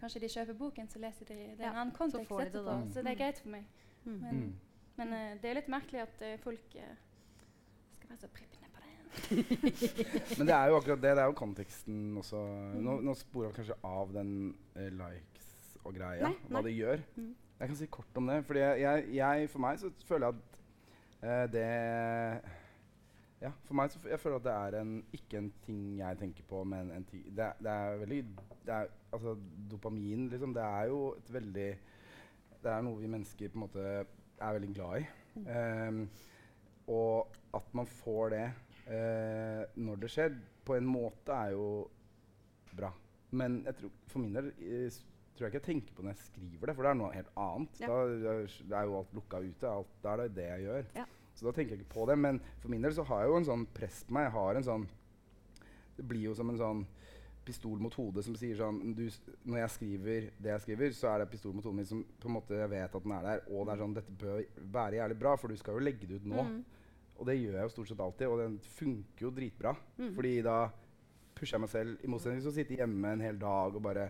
Kanskje de kjøper boken, så leser de det i Ja, en annen kontekst så de det etterpå. Så det er Mm. greit for meg. Mm. Men, Mm. men uh, det er litt merkelig at uh, folk uh, skal være så prippende på det. Men det er jo akkurat det. Det er jo konteksten også. Nå, nå sporer vi kanskje av den likes og greia, Nei, hva nei. det gjør. Mm. Jeg kan si kort om det. Fordi jeg, jeg, jeg, for meg så føler jeg at det Ja, for meg så jeg føler at det er en, ikke en ting jeg tenker på, men en ting det, det er veldig det er, Altså dopamin, liksom. Det er jo et veldig Det er noe vi mennesker på en måte er veldig glad i. Ehm, og at man får det uh, når det skjer, på en måte er jo bra. Men jeg tror, for min del tror jeg ikke jeg tenker på når jeg skriver det, for det er noe helt annet. Ja. Da, det er jo alt lukka ute. Alt, da er det det jeg gjør. Ja. Så da tenker jeg ikke på det. Men for min del så har jeg jo en sånn press på meg. Jeg har en sånn Det blir jo som en sånn pistol mot hodet som sier sånn du, Når jeg skriver det jeg skriver, så er det pistol mot hodet mitt som på en måte jeg vet at den er der. Og det er sånn Dette bør være jævlig bra, for du skal jo legge det ut nå. Mm. Og det gjør jeg jo stort sett alltid, og den funker jo dritbra. Mm. Fordi da pusher jeg meg selv, i motsetning til å sitte hjemme en hel dag og bare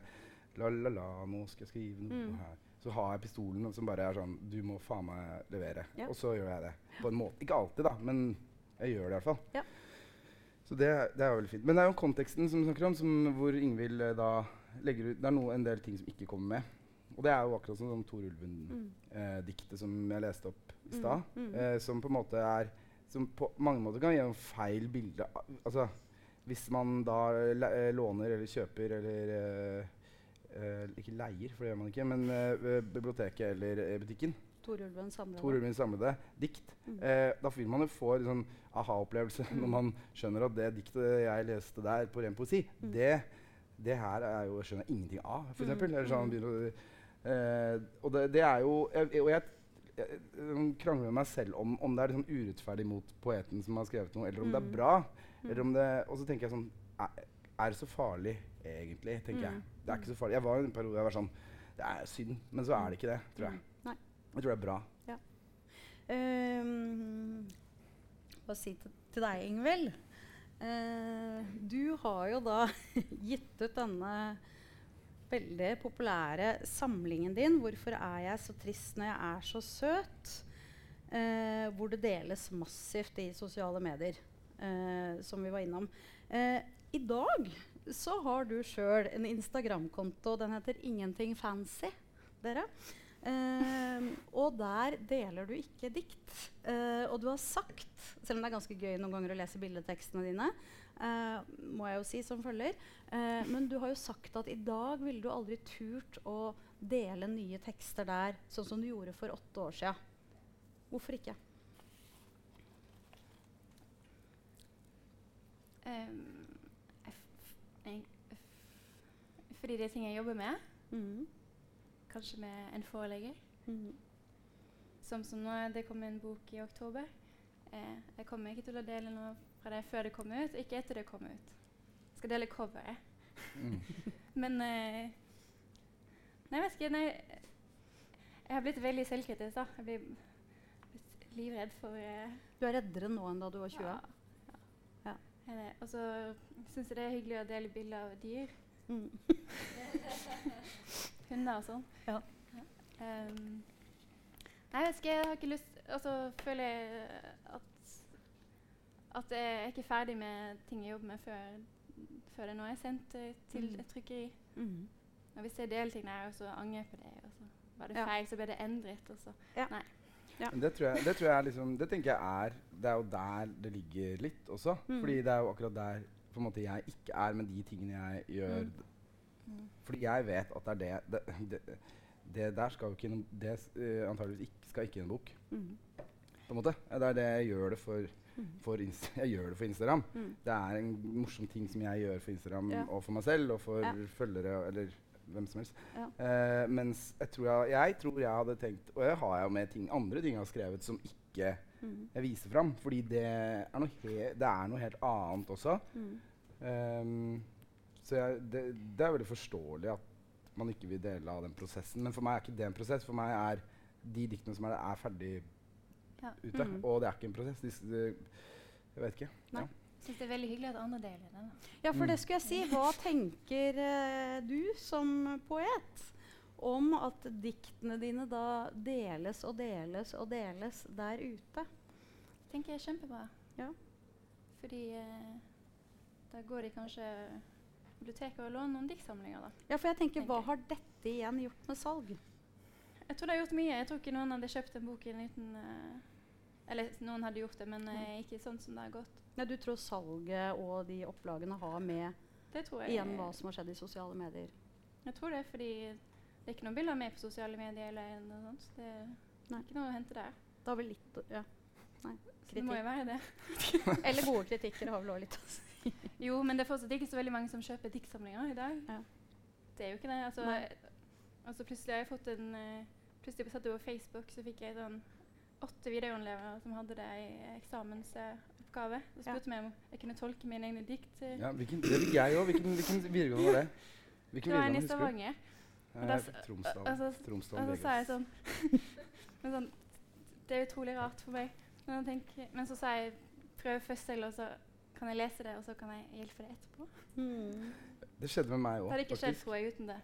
La, la, la, nå skal jeg skrive noe Mm. her. Så har jeg pistolen som bare er sånn Du må faen meg levere. Ja. Og så gjør jeg det. På en måte. Ikke alltid, da, men jeg gjør det i hvert fall. Ja. Så det, det er veldig fint. Men det er jo konteksten som vi snakker om, som, hvor Ingvild eh, da legger ut Det er noe, en del ting som ikke kommer med. Og det er jo akkurat som sånn Tor Mm. Ulven-diktet som jeg leste opp i stad. Mm, mm. Eh, som på en måte er Som på mange måter kan gi en feil bilde. Altså, hvis man da le eh, låner eller kjøper eller eh, Ikke leier, for det gjør man ikke, men uh, biblioteket eller uh, butikken. Tor samlede. Tor. Samlede dikt. Mm. Da vil man jo få en sånn aha-opplevelse Mm. når man skjønner at det diktet jeg leste der på ren poesi, Mm. det, det her er jo, skjønner jeg ingenting av, for Mm. Sånn, Mm. og det, det er jo jeg, Og jeg, jeg, jeg krangler med meg selv om om det er sånn urettferdig mot poeten som har skrevet noe, eller om det Mm. er bra. Mm. Eller om det, og så tenker jeg sånn Er, er det så farlig, egentlig? tenker jeg. Mm. Det er ikke så farlig. Jeg var i en periode jeg var sånn Det er synd, men så er det ikke det, tror jeg. Mm. Nei. Jeg tror det er bra. Um, hva si til, til deg, Ingvild? Uh, du har jo da gitt ut denne veldig populære samlingen din 'Hvorfor er jeg så trist når jeg er så søt?' Uh, hvor det deles massivt i sosiale medier, uh, som vi var innom. I dag så har du sjøl en Instagram-konto. Den heter Ingenting fancy. Dere. Eh, og der deler du ikke dikt. Eh, og du har sagt, selv om det er ganske gøy noen ganger å lese bildetekstene dine, eh, må jeg jo si som følger, eh, men du har jo sagt at i dag ville du aldri turt å dele nye tekster der, sånn som du gjorde for åtte år sia. Hvorfor ikke? F- fordi det er ting jeg jobber med. Mm. Kanskje med en forelegger. Mm. Som som nå, det kom en bok i oktober. Eh, jeg kommer ikke til å dele noe fra det før det kommer ut, ikke etter det kommer ut. Jeg skal dele coveret. Mm. Men eh, Nei, jeg vet ikke. Nei, jeg har blitt veldig selvkritisk, da. Jeg blir livredd for eh, Du er reddere nå enn da du var 20? Ja. Ja. Det. Og så syns jeg det er hyggelig å dele bilder av dyr. Mm. Hunder og sånn. Ja. Um, nei, jeg husker. Jeg har ikke lyst Og så føler jeg at at jeg er ikke ferdig med ting jeg jobber med før, før det nå er sendt eh, til Mm. et trykkeri. Mm. Og hvis jeg deler ting der, og så angrer jeg på det, og så var det Ja. feil, så ble det endret, og så Men det tror, jeg, det tror jeg liksom Det tenker jeg er Det er jo der det ligger litt også. Mm. Fordi det er jo akkurat der på en måte jeg ikke er med de tingene jeg gjør. Mm. Mm. Fordi jeg vet at det er det Det, det, det der skal jo ikke noen- Det uh, antageligvis ikke, skal ikke i en bok. Mm. På en måte. Det er det jeg gjør det for. Mhm. for jeg gjør det for Instagram. Mm. Det er en morsom ting som jeg gjør for Instagram Ja. og for meg selv og for Ja. følgere eller hvem som helst. Ja. Uh, mens jeg tror jeg, jeg tror jeg hadde tenkt Og jeg har jo med ting, andre ting jeg har skrevet som ikke mm. jeg viser fram. Fordi det er noe, he det er noe helt annet også. Mm. Um, så jeg, det, det er veldig forståelig at man ikke vil dele av den prosessen. Men for meg er ikke det en prosess. For meg er de diktene som er der, er ferdig Ja. ute. Mm. Og det er ikke en prosess. De, de, jeg vet ikke. Nei. Ja. Syns det er veldig hyggelig at andre deler det. Ja, for Mm. det skulle jeg si. Hva tenker eh, du som poet om at diktene dine da deles og deles og deles der ute? tenker jeg er kjempebra. Ja. Fordi eh, da går de kanskje biblioteket og låner noen diktsamlinger, da. Ja, for jeg tenker, Tenker hva har dette igjen gjort med salg? Jeg tror det har gjort mye. Jeg tror ikke noen hadde kjøpt den boken uten eh, Eller noen hadde gjort det, men eh, ikke sånn som det har gått. Ja, du tror salget og de opplagene har med Det tror jeg. igjen hva som har skjedd i sosiale medier? Jeg tror det, fordi det er ikke noen bilder med på sosiale medier eller noe sånt. Det er Nei. ikke noe å hente der. Det har vel litt ja. Nei, kritikk. det må jo være det. Eller gode kritikker har vel også litt å si. Jo, men det er fortsatt ikke så veldig mange som kjøper diktsamlinger i dag. Ja. Det er jo ikke det. Altså, altså plutselig har jeg fått en eh, Plutselig satt jeg på Facebook, så fikk jeg sånn åtte videoanlevere som hadde det i eksamensoppgave. oppgave. Så spurte vi om jeg kunne tolke mine egne dikt. Ja, hvilken, det fikk jeg òg. Hvilken, hvilken videregående var det? Hvilken det var en i? Stavanger. Ja, Og da Tromsdal. og så- Tromsdal sa jeg sånn Men sånn Det er utrolig rart for meg. Men, jeg tenker, men så sa jeg prøv først selv, og så kan jeg lese det, og så kan jeg hjelpe deg etterpå. Mm. Det skjedde med meg Det òg. ikke skjedd, uten det.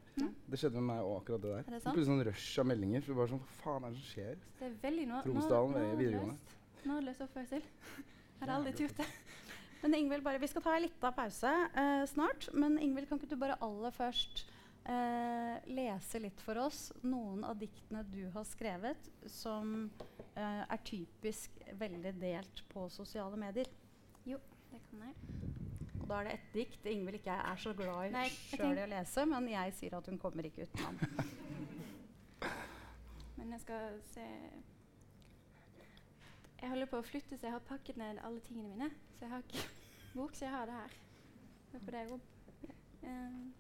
Det skjedde med meg òg, akkurat det der. Er det sant? Plutselig sånn rush av meldinger. For det var sånn, Hva faen er det som skjer? Det er veldig nå, Tromsdalen nå, ved videregående. nådeløst. Nådeløs oppførsel. Jeg har aldri turt det. Men Ingvild, bare, Vi skal ta en liten pause eh, snart. Men Ingvild, kan ikke du bare aller først eh, lese litt for oss noen av diktene du har skrevet som eh, er typisk veldig delt på sosiale medier? Jo, Det kan jeg. Da er det et dikt Ingvild ikke er så glad i sjøl i å lese, men jeg sier at hun kommer ikke utenom. Men jeg skal se Jeg holder på å flytte, så jeg har pakket ned alle tingene mine. Så jeg har ikke bok, så jeg har det her. Det er på det rom. Um,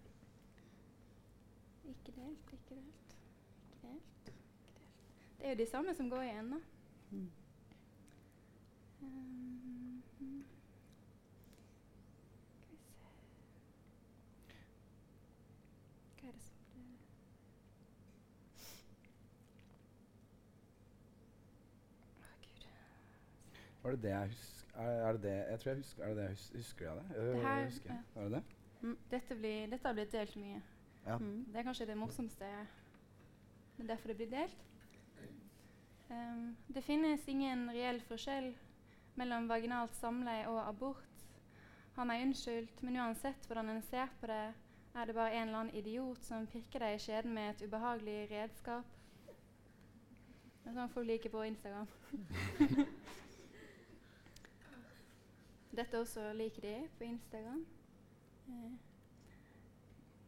ikke delt, ikke delt. Ikke delt, ikke delt. Det er jo de samme som går igjen, da. Mm. Um, mm. Skal vi se Hva er det som ble Å, Gud. Var det det jeg husker? Er, er det det jeg tror jeg husker, er det det jeg husker, husker jeg det? Det her- husker jeg. ja. Er det det? Dette, blir, dette har blitt delt mye. Ja. Mm. Det er kanskje det morsomste. Det er derfor det blir delt. Um, det finnes ingen reell forskjell mellom vaginalt samleie og abort. Han er unnskyldt, men uansett hvordan en ser på det, er det bare en eller annen idiot som pirker deg i skjeden med et ubehagelig redskap. Det er sånn folk liker på Instagram. Dette også liker de på Instagram. Eh,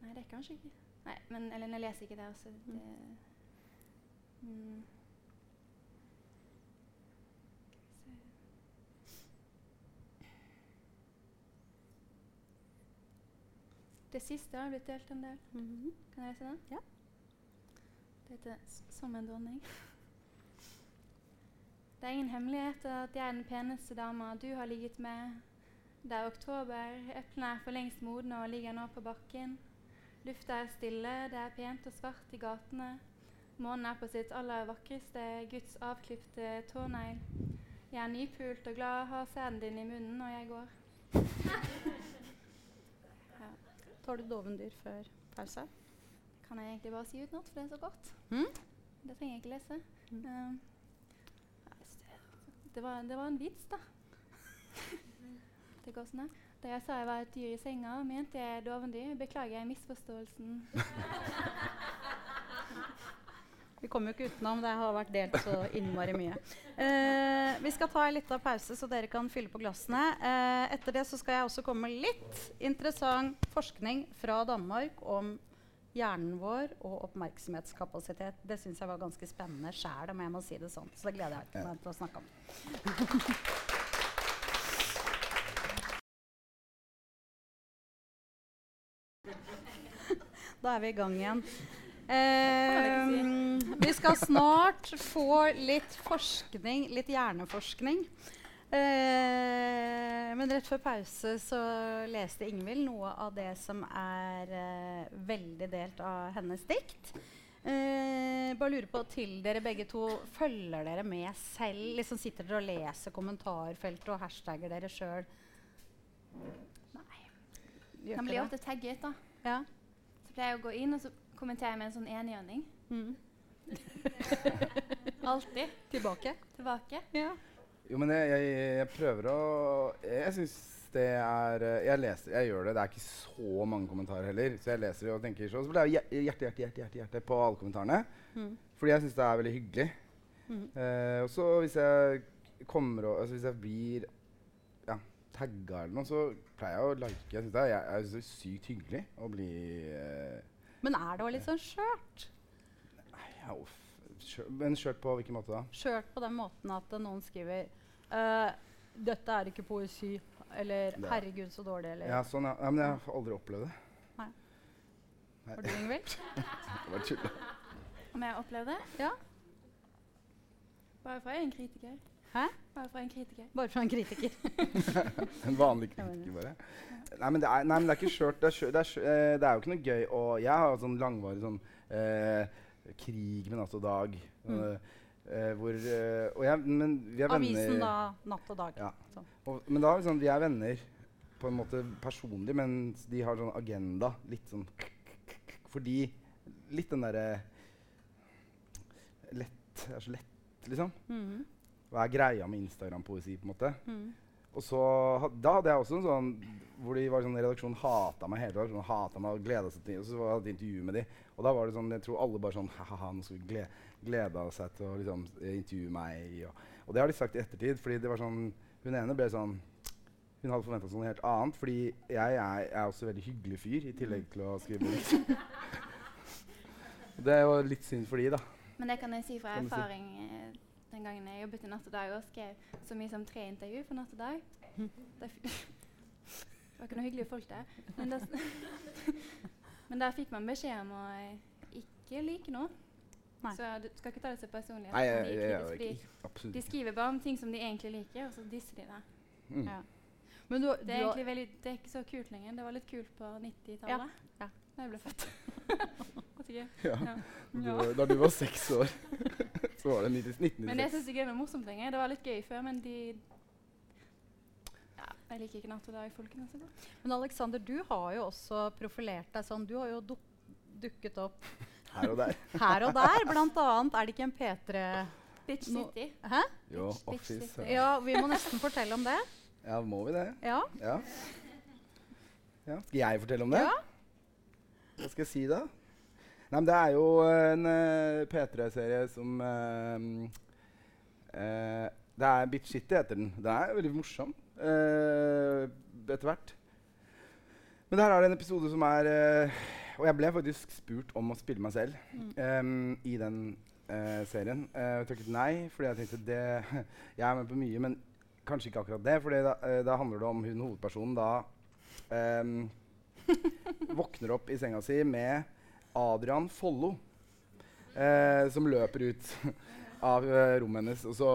nei, det er kanskje ikke Nei, men eller jeg leser ikke det. også. det mm. Skal. Det siste har blitt delt en del. Mhm. Kan jeg lese den? Ja. Det heter 'Som en dronning'. Det er ingen hemmelighet at jeg er den peneste dama du har ligget med. Det er oktober, eplene er for lengst modne og ligger nå på bakken. Lufta er stille, det er pent og svart i gatene. Månen er på sitt aller vakreste, Guds avklipte tånegl. Jeg er nypult og glad, har sæden din i munnen når jeg går. ja. Tar du dovendyr før pause? Kan jeg egentlig bare si utenat, for det er så godt. Mm? Det trenger jeg ikke lese. Mm. Um, det, var, det var en vits, da. det går sånn her. Da jeg sa jeg var et dyr i senga, mente jeg dovendyr. Beklager jeg misforståelsen. Vi kommer jo ikke utenom, det har vært delt så innmari mye. Eh, vi skal ta en liten pause, så dere kan fylle på glassene. Eh, etter det så skal jeg også komme med litt interessant forskning fra Danmark om hjernen vår og oppmerksomhetskapasitet. Det syns jeg var ganske spennende sjæl, om jeg må si det sånn. Så det gleder jeg meg til å snakke om. Da er vi i gang igjen. Eh, vi skal snart få litt forskning, litt hjerneforskning. Eh, men rett før pause så leste Ingvild noe av det som er eh, veldig delt av hennes dikt. Eh, bare lurer på til dere begge to Følger dere med selv? Liksom Sitter dere og leser kommentarfeltet og hashtagger dere sjøl? Nei. Gjør blir jo ofte tagget, da. Ja. Så pleier jeg å gå inn og så kommentere med en sånn enhjørning. Mm. Alltid Tilbake? tilbake. Ja. Jo, men jeg, jeg, jeg prøver å Jeg syns det er Jeg leser, jeg gjør det. Det er ikke så mange kommentarer heller. Så jeg leser og tenker så. Så blir det hjerte, hjerte, hjerte, hjerte, hjerte, på alle kommentarene. Mm. Fordi jeg syns det er veldig hyggelig. Mm. Eh, og så hvis jeg kommer og altså Hvis jeg blir ja, tagga eller noe, så pleier jeg å like. Jeg syns det er, jeg, jeg synes det er sykt hyggelig å bli eh, Men er det òg litt sånn skjørt? uff, skjø- Men skjørt på hvilken måte da? Skjørt på den måten at noen skriver uh, 'Dette er ikke poesi', eller Det- 'Herregud, så dårlig', eller Ja, sånn, ja. ja men jeg har aldri opplevd det. Nei. Nei. Har du, Ingvild? Det var tull. Om jeg har opplevd det? Ja. Bare fra en kritiker. Hæ? Bare fra en kritiker. Bare fra en kritiker. En vanlig kritiker, bare. Nei, men det er, nei, men det er ikke skjørt. Det, er det, eh, det er jo ikke noe gøy å Jeg har sånn langvarig sånn eh, krig med natt og dag. Mm. eh, hvor uh, Og jeg Men vi er venner Avisen da, natt og dag. Ja. Og, men da er vi sånn, vi er venner på en måte personlig, men de har sånn agenda. Litt sånn Fordi Litt den derre Lett er så lett, liksom. Mhm. Hva er greia med Instagram-poesi, på en måte? Mm. Og så, Da hadde jeg også en sånn hvor de var sånn, redaksjonen hata meg hele tiden. Sånn, hata meg og gleda seg til Og så var jeg et intervju med de. Og da var det sånn, jeg tror alle bare sånn Ha-ha, nå skal vi glede gleda seg til å liksom, eh, intervjue meg. Og, og det har de sagt i ettertid. fordi det var sånn Hun ene ble sånn Hun hadde forventa seg noe helt annet. Fordi jeg er, jeg er også en veldig hyggelig fyr, i tillegg til å skrive bok. det var litt synd for de, da. Men det kan jeg si fra erfaring. si? eh, den gangen jeg jobbet i Natt og Dag og skrev så mye som tre intervju for Natt og Dag. Mhm. Det, var ikke noe hyggelige folk der. Men, s- men der fikk man beskjed om å eh, ikke like noe. Nei. Så du skal ikke ta det så personlig. Nei, de ja, jeg, jeg, kritiske, jeg, de skriver bare om ting som de egentlig liker, og så disser de det. Mm. Ja. Det er egentlig veldig, det er ikke så kult lenger. Det var litt kult på 90-tallet. ja. Da jeg ble født. Ja. Ja. Du, Da du var seks år, så var det 1996. Men jeg 1996. syns ikke det er noe morsomt lenger. Det var litt gøy før, men de ja, Jeg liker ikke Natt og dag, folkens. Men Alexander, du har jo også profilert deg sånn. Du har jo duk dukket opp Her og der. her og der. Blant annet er det ikke en P3 Bitch City. Hæ? Jo, Bitch, bitch, Office. bitch. Ja. Ja, vi må nesten fortelle om det. ja, må vi det? Ja. Ja. ja. Skal jeg fortelle om det? Ja. Hva skal jeg si, da? Nei, men Det er jo en uh, P3-serie som uh, uh, Det er Bitch City, heter den. Den er veldig morsom eh, etter hvert. Men der er det en episode som er eh, Og jeg ble faktisk spurt om å spille meg selv Mm. um, i den eh, serien. Eh, jeg takket nei, fordi jeg tenkte det Jeg er med på mye, men kanskje ikke akkurat det. For da, eh, da handler det om hun hovedpersonen da um, våkner opp i senga si med Adrian Follo, som løper ut av rommet hennes. Og så,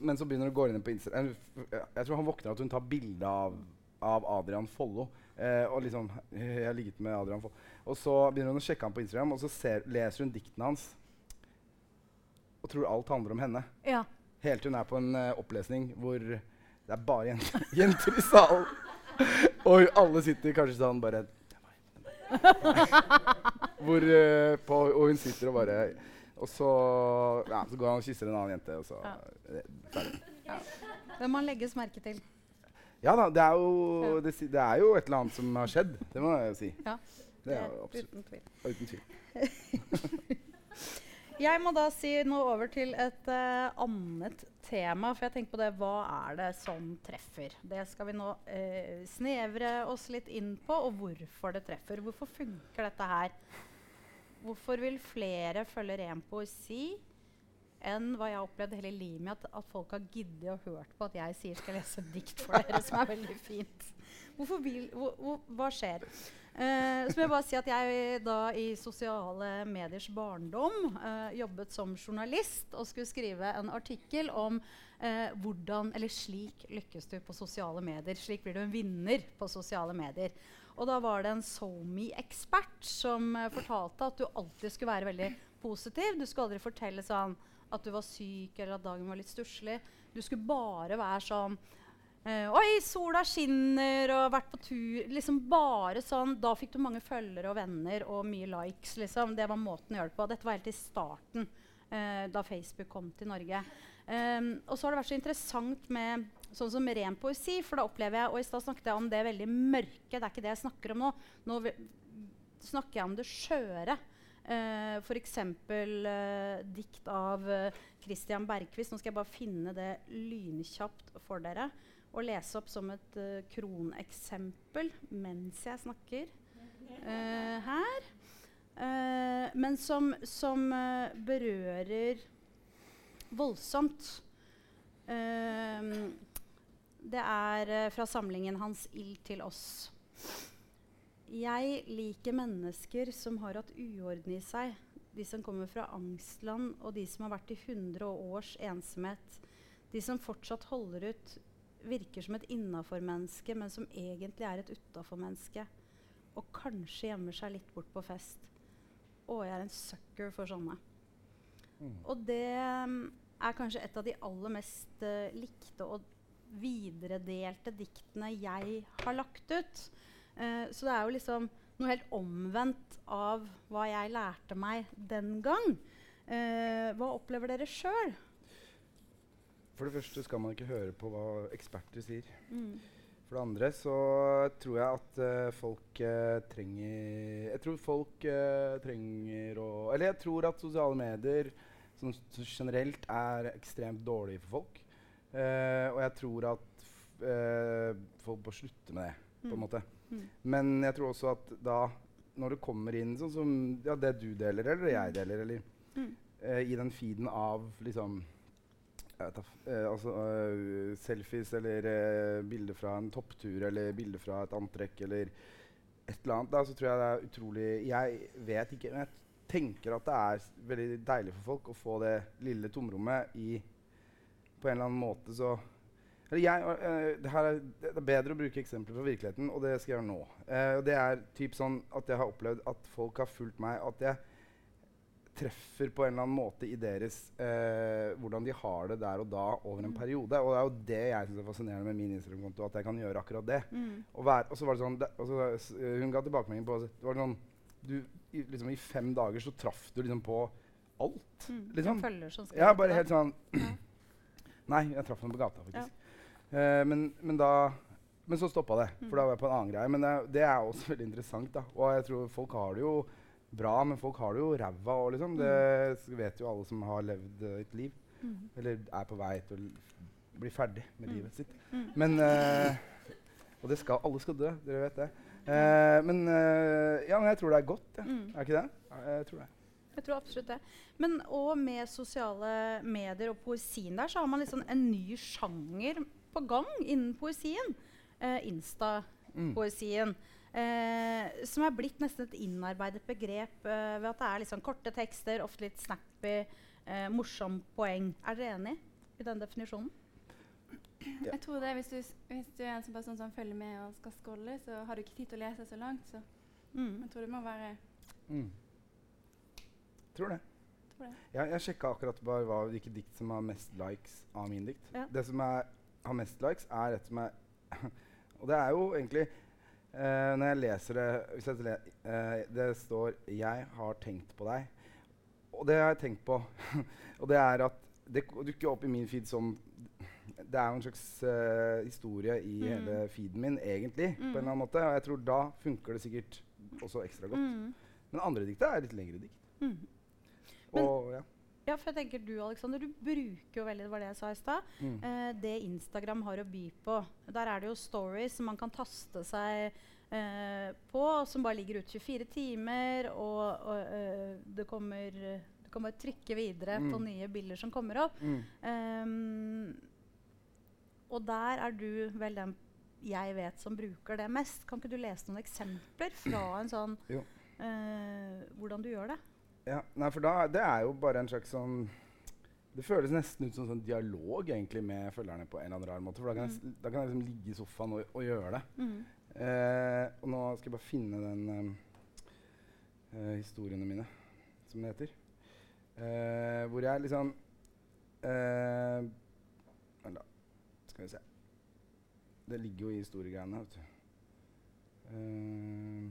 men så begynner hun å gå inn på Instagram. Jeg tror han våkner at hun tar bilde av, av Adrian Follo. Eh, og liksom Jeg har ligget med Adrian Follo. Og så begynner hun å sjekke ham på Instagram, og så ser, leser hun diktene hans. Og tror alt handler om henne. ja. Helt til hun er på en uh, opplesning hvor det er bare jenter, jenter i salen. Og alle sitter kanskje sånn bare. Hvor uh, på, Og hun sitter og bare Og så, ja, så går han og kysser en annen jente, og så Ja. ferdig. Det må legges merke til. Ja da, det er, jo, det, det er jo et eller annet som har skjedd. Det må jeg jo si. Ja, Det er jo absolutt. Uten tvil. Uten tvil. Jeg må da si noe over til et uh, annet tema. For jeg tenker på det, hva er det som treffer? Det skal vi nå uh, snevre oss litt inn på, og hvorfor det treffer. Hvorfor funker dette her? Hvorfor vil flere følge ren poesi enn hva jeg har opplevd hele livet mitt, at, at folk har giddet og hørt på at jeg sier skal lese dikt for dere, som er veldig fint. Vil, hvor, hvor, hva skjer? Uh, så må jeg bare si at jeg da i sosiale mediers barndom uh, jobbet som journalist og skulle skrive en artikkel om uh, hvordan Eller slik lykkes du på sosiale medier. Slik blir du en vinner på sosiale medier. Og da var det en SoMe-ekspert som eh, fortalte at du alltid skulle være veldig positiv. Du skulle aldri fortelle sånn at du var syk eller at dagen var litt stusslig. Du skulle bare være sånn Eh, Oi, sola skinner og vært på tur. Liksom bare sånn. Da fikk du mange følgere og venner og mye likes. liksom. Det var måten å gjøre det på. Dette var helt i starten, eh, da Facebook kom til Norge. Um, og så har det vært så interessant med sånn som ren poesi, for da opplever jeg Og i stad snakket jeg om det veldig mørke. Det er ikke det jeg snakker om nå. Nå snakker jeg om det skjøre. Uh, F.eks. Uh, dikt av uh, Christian Bergquist. Nå skal jeg bare finne det lynkjapt for dere og lese opp som et uh, kroneksempel mens jeg snakker her. Men som, som berører voldsomt. Uh, det er uh, fra samlingen hans 'Ild til oss'. Jeg liker mennesker som har hatt uorden i seg. De som kommer fra angstland, og de som har vært i 100 års ensomhet. de som fortsatt holder ut, virker som et innafor-menneske, men som egentlig er et utafor-menneske. Og kanskje gjemmer seg litt bort på fest. Å, jeg er en sucker for sånne. Mm. Og det mm, er kanskje et av de aller mest uh, likte og videredelte diktene jeg har lagt ut. Eh, så det er jo liksom noe helt omvendt av hva jeg lærte meg den gang. Eh, hva opplever dere sjøl? For det første skal man ikke høre på hva eksperter sier. Mm. For det andre så tror jeg at uh, folk uh, trenger Jeg tror folk uh, trenger å Eller jeg tror at sosiale medier som, som generelt er ekstremt dårlige for folk. Eh, og jeg tror at eh, folk bør slutte med det, på en Mm. måte. Mm. Men jeg tror også at da, når det kommer inn sånn som ja, det du deler, eller jeg deler, eller Mm. uh, i den feeden av liksom vet altså, selfies eller bilder fra en topptur eller bilder fra et antrekk eller et eller annet, da, så tror jeg det er utrolig Jeg vet ikke, men jeg tenker at det er veldig deilig for folk å få det lille tomrommet i På en eller annen måte så eller jeg, uh, det, her er, det er bedre å bruke eksempler fra virkeligheten, og det skal jeg gjøre nå. Uh, det er typ sånn at jeg har opplevd at folk har fulgt meg, at jeg treffer på en eller annen måte i deres uh, hvordan de har det der og da over en Mm. periode. Og det er jo det jeg syns er fascinerende med min Instagram-konto, at jeg kan gjøre akkurat det. Mm. Og, vær, og så var det sånn det, så, Hun ga tilbakemelding på det var sånn du, i, liksom, I fem dager så traff du liksom på alt. Mm. Liksom. Følger som skal Ja, bare helt sånn. Nei, jeg traff henne på gata, faktisk. Eh, men, men da Men så stoppa det, Mm. for da var jeg på en annen greie. Men det, det er også veldig interessant. da. Og jeg tror folk har det jo bra, men folk har det jo ræva òg, liksom. Det vet jo alle som har levd eh, et liv. Mm. Eller er på vei til å bli ferdig med Mm. livet sitt. Mm. Men uh, Og det skal, alle skal dø, dere vet det. Uh, men uh, ja, men jeg tror det er godt. Ja. Mm. Er ikke det? Ja, Jeg tror det. Jeg tror absolutt det. Men òg med sosiale medier og poesien der, så har man liksom en ny sjanger på gang innen poesien. Eh, Mm. Insta-poesien. Eh, som er blitt nesten et innarbeidet begrep eh, ved at det er liksom korte tekster, ofte litt snappy, eh, morsom poeng. Er dere enig i den definisjonen? Ja. Jeg tror det, hvis du, hvis du er en sånn person som følger med og skal scrolle, så har du ikke tid til å lese så langt. Så Mm. jeg tror det må være Mm. Tror det. tror det. Ja, jeg sjekka akkurat hva, hvilke dikt som har mest likes av min dikt. Ja. Det som er, har mest likes, er et som er Og det er jo egentlig uh, Når jeg leser det hvis jeg le, eh, Det står 'Jeg har tenkt på deg'. Og det har jeg tenkt på. og det er at det dukker opp i min feed som Det er jo en slags uh, historie i Mm. hele feeden min, egentlig. på en Mm. eller annen måte. Og jeg tror da funker det sikkert også ekstra godt. Mm. Men andre dikter er litt lengre dikt. Men- Og ja. Ja, for jeg tenker du, Alexander, du bruker jo veldig det var det jeg sa i stad, Mm. eh, det Instagram har å by på. Der er det jo stories som man kan taste seg eh, på, som bare ligger ut 24 timer, og, og eh, det kommer Du kan bare trykke videre på Mm. nye bilder som kommer opp. Mm. Um, og der er du vel den jeg vet som bruker det mest. Kan ikke du lese noen eksempler fra en sånn eh, Hvordan du gjør det? Ja, nei, for da, det er jo bare en slags sånn Det føles nesten ut som sånn dialog egentlig med følgerne på en eller annen rar måte. For da kan, jeg, da kan jeg liksom ligge i sofaen og, og gjøre det. Mm. Eh, og nå skal jeg bare finne den eh, eh, historiene mine, som det heter. Eh, hvor jeg liksom eh, Vent, da. Skal vi se. Det ligger jo i historiegreiene, vet du. Eh,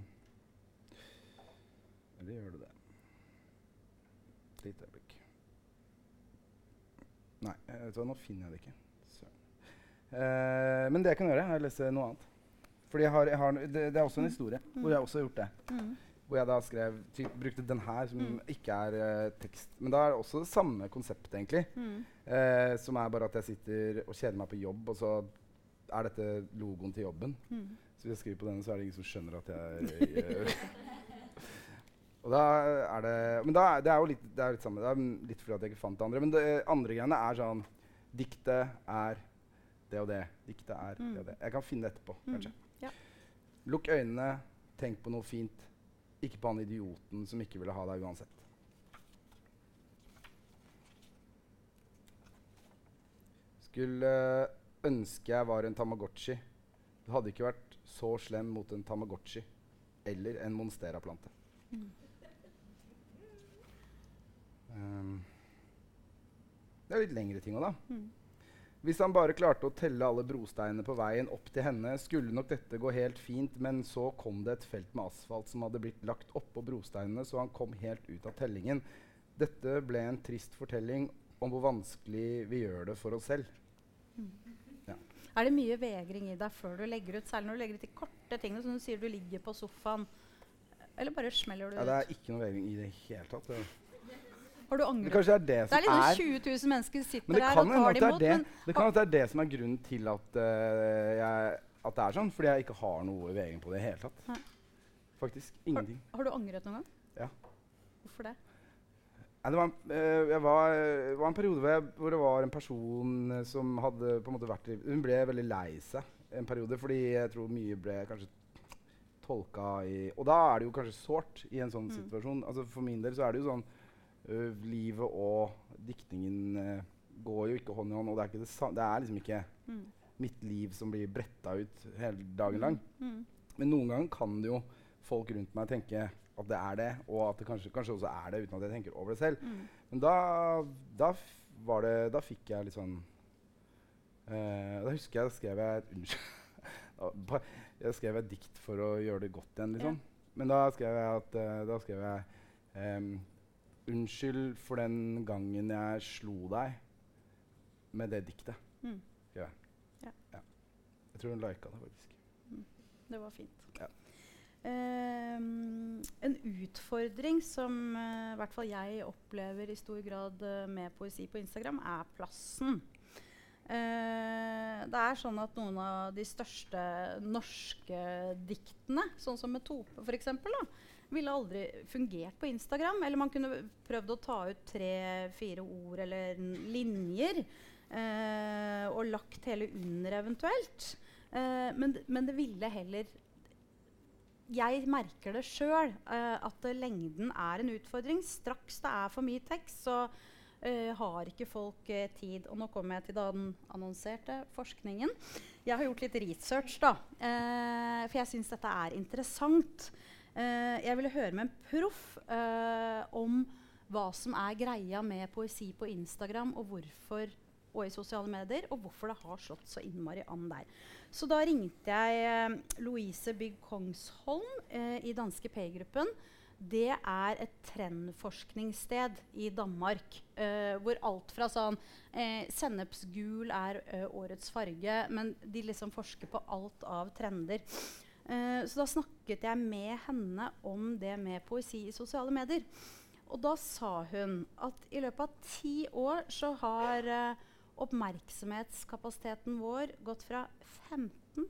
eller gjør det det? Et lite øyeblikk. Nei, eh, vet du hva, nå finner jeg det ikke. Eh, men det jeg kan gjøre, er å lese noe annet. Fordi jeg har, jeg har, det, det er også en historie hvor jeg også har gjort det. Mm. Hvor jeg da skrev, typ, brukte den her, som Mm. ikke er eh, tekst. Men da er det også det samme konseptet, egentlig. Mm. Eh, som er bare at jeg sitter og kjeder meg på jobb, og så er dette logoen til jobben. Mm. Så hvis jeg skriver på denne, så er det ingen som skjønner at jeg gjør Og da er det Men da, det er jo litt, det er litt samme. Det er mm, litt fordi at jeg ikke fant det andre. Men det andre greiene er sånn Diktet er det og det. Diktet er Mm. det og det. Jeg kan finne det etterpå, Mm. kanskje. Ja. Lukk øynene, tenk på noe fint. Ikke på han idioten som ikke ville ha deg uansett. skulle ønske jeg var en Tamagotchi. Det hadde ikke vært så slem mot en Tamagotchi eller en Monstera-plante. Um, det er litt lengre ting òg, da. Mm. Hvis han bare klarte å telle alle brosteinene på veien opp til henne, skulle nok dette gå helt fint, men så kom det et felt med asfalt som hadde blitt lagt oppå brosteinene, så han kom helt ut av tellingen. Dette ble en trist fortelling om hvor vanskelig vi gjør det for oss selv. Er det mye vegring i deg før du legger ut, særlig når du legger ut de korte tingene, som du sier du ligger på sofaen? Eller bare smeller du Ja, ut? det er ikke noe vegring i det hele tatt. Har du angret? det det Det er liksom er 20 000 mennesker sitter kan og tar det det imot. det, det, kan hende det er det som er grunnen til at, uh, jeg, at det er sånn. Fordi jeg ikke har noe vegring på det i det hele tatt. Nei. Faktisk ingenting. har du angret noen gang? Ja. Hvorfor det? Nei, det, var, en- eh, var, det var en periode hvor, jeg, hvor det var en person eh, som hadde på en måte vært i Hun ble veldig lei seg en periode fordi jeg tror mye ble kanskje tolka i Og da er det jo kanskje sårt i en sånn Mm. situasjon. Altså For min del så er det jo sånn ø, Livet og diktningen uh, går jo ikke hånd i hånd, og det er, det, det er liksom ikke Mm. mitt liv som blir bretta ut hele dagen lang. Mm. Men noen ganger kan det jo folk rundt meg tenke at det er det, og at det kanskje, kanskje også er det, uten at jeg tenker over det selv. Mm. Men da, da, var det, da fikk jeg litt sånn uh, Da husker jeg da skrev jeg et unnskyld Jeg skrev et dikt for å gjøre det godt igjen, liksom. Men da skrev jeg at uh, Da skrev jeg ehm, Unnskyld for den gangen jeg slo deg med det diktet. Mm. Ja. Ja. Ja. Jeg tror hun lika det, faktisk. Det var fint. Ja. Um, en utfordring som uh, i hvert fall jeg opplever i stor grad uh, med poesi på Instagram, er plassen. Uh, det er sånn at noen av de største norske diktene, sånn som Metope f.eks., ville aldri fungert på Instagram. Eller man kunne prøvd å ta ut tre-fire ord eller linjer eh, og lagt hele under eventuelt. Eh, men, men det ville heller Jeg merker det sjøl, at eh, lengden er en utfordring. Straks det er for mye tekst, så eh, har ikke folk eh, tid. Og nå kommer jeg til den annonserte forskningen. Jeg har gjort litt research, da. eh, for jeg syns dette er interessant. Eh, jeg ville høre med en proff eh, om hva som er greia med poesi på Instagram, og hvorfor og i sosiale medier, og hvorfor det har slått så innmari an der. Så da ringte jeg eh, Louise Bygg Kongsholm eh, i danske P-gruppen. Det er et trendforskningssted i Danmark. eh, hvor alt fra sånn Sennepsgul er årets farge, men de liksom forsker på alt av trender. Eh, så da snakket jeg med henne om det med poesi i sosiale medier. Og da sa hun at i løpet av ti år så har uh, oppmerksomhetskapasiteten vår gått fra 15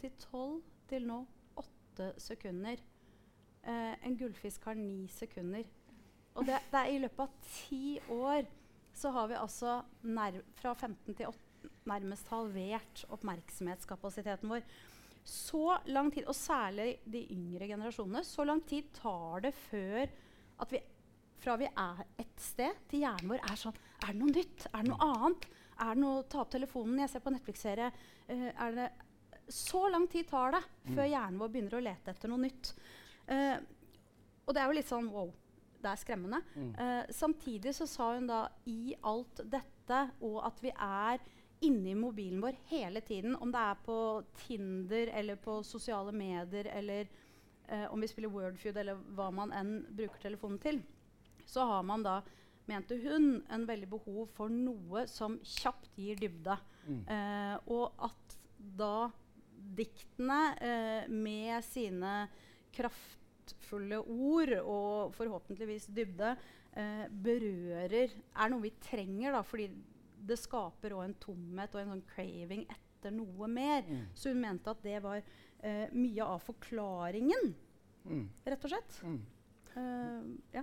til 12 til nå 8 sekunder. Uh, en gullfisk har 9 sekunder. Og det, det er i løpet av ti år så har vi altså fra 15 til 8 nærmest halvert oppmerksomhetskapasiteten vår. Så lang tid, og særlig de yngre generasjonene, så lang tid tar det før at vi fra vi er et sted, til hjernen vår er sånn Er det noe nytt? Er det noe annet? Er det noe Ta opp telefonen, jeg ser på Netflix-serie. Uh, det Så lang tid tar det før hjernen vår begynner å lete etter noe nytt. Uh, og det er jo litt sånn wow. Det er skremmende. Mm. Eh, samtidig så sa hun da i alt dette, og at vi er inni mobilen vår hele tiden, om det er på Tinder eller på sosiale medier eller eh, om vi spiller Wordfeud eller hva man enn bruker telefonen til, så har man da, mente hun, en veldig behov for noe som kjapt gir dybde. Mm. Eh, og at da diktene eh, med sine kraftfulle ord og forhåpentligvis dybde eh, berører Er noe vi trenger, da, fordi det skaper òg en tomhet og en sånn craving etter noe mer. Mm. Så hun mente at det var eh, mye av forklaringen, Mm. rett og slett. Mm. Uh, ja.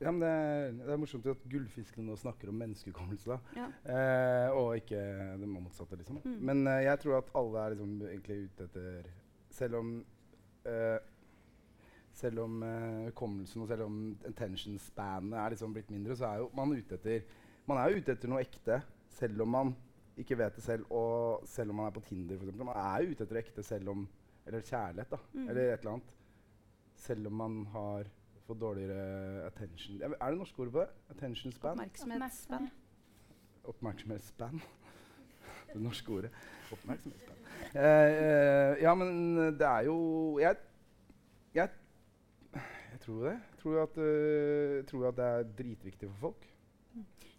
Ja, men det, er, det er morsomt at gullfiskene nå snakker om menneskehukommelse. Ja. Eh, og ikke det motsatte, liksom. Mm. Men eh, jeg tror at alle er liksom egentlig ute etter Selv om eh, Selv om eh, hukommelsen og selv om attention spanet er liksom blitt mindre, så er jo man ute etter Man er jo ute etter noe ekte. selv om man ikke vet det selv, og selv om man er på Tinder, for eksempel. Man er jo ute etter ekte selv om Eller kjærlighet, da. Mm. Eller et eller annet. Selv om man har fått dårligere attention Er det norske ord på det? Attention span? Oppmerksomhetsspann. Oppmerksomhetsspan. det norske ordet. Oppmerksomhetsspan. Eh, eh, ja, men det er jo Jeg, jeg, jeg tror det. Jeg tror at, uh, tror at det er dritviktig for folk.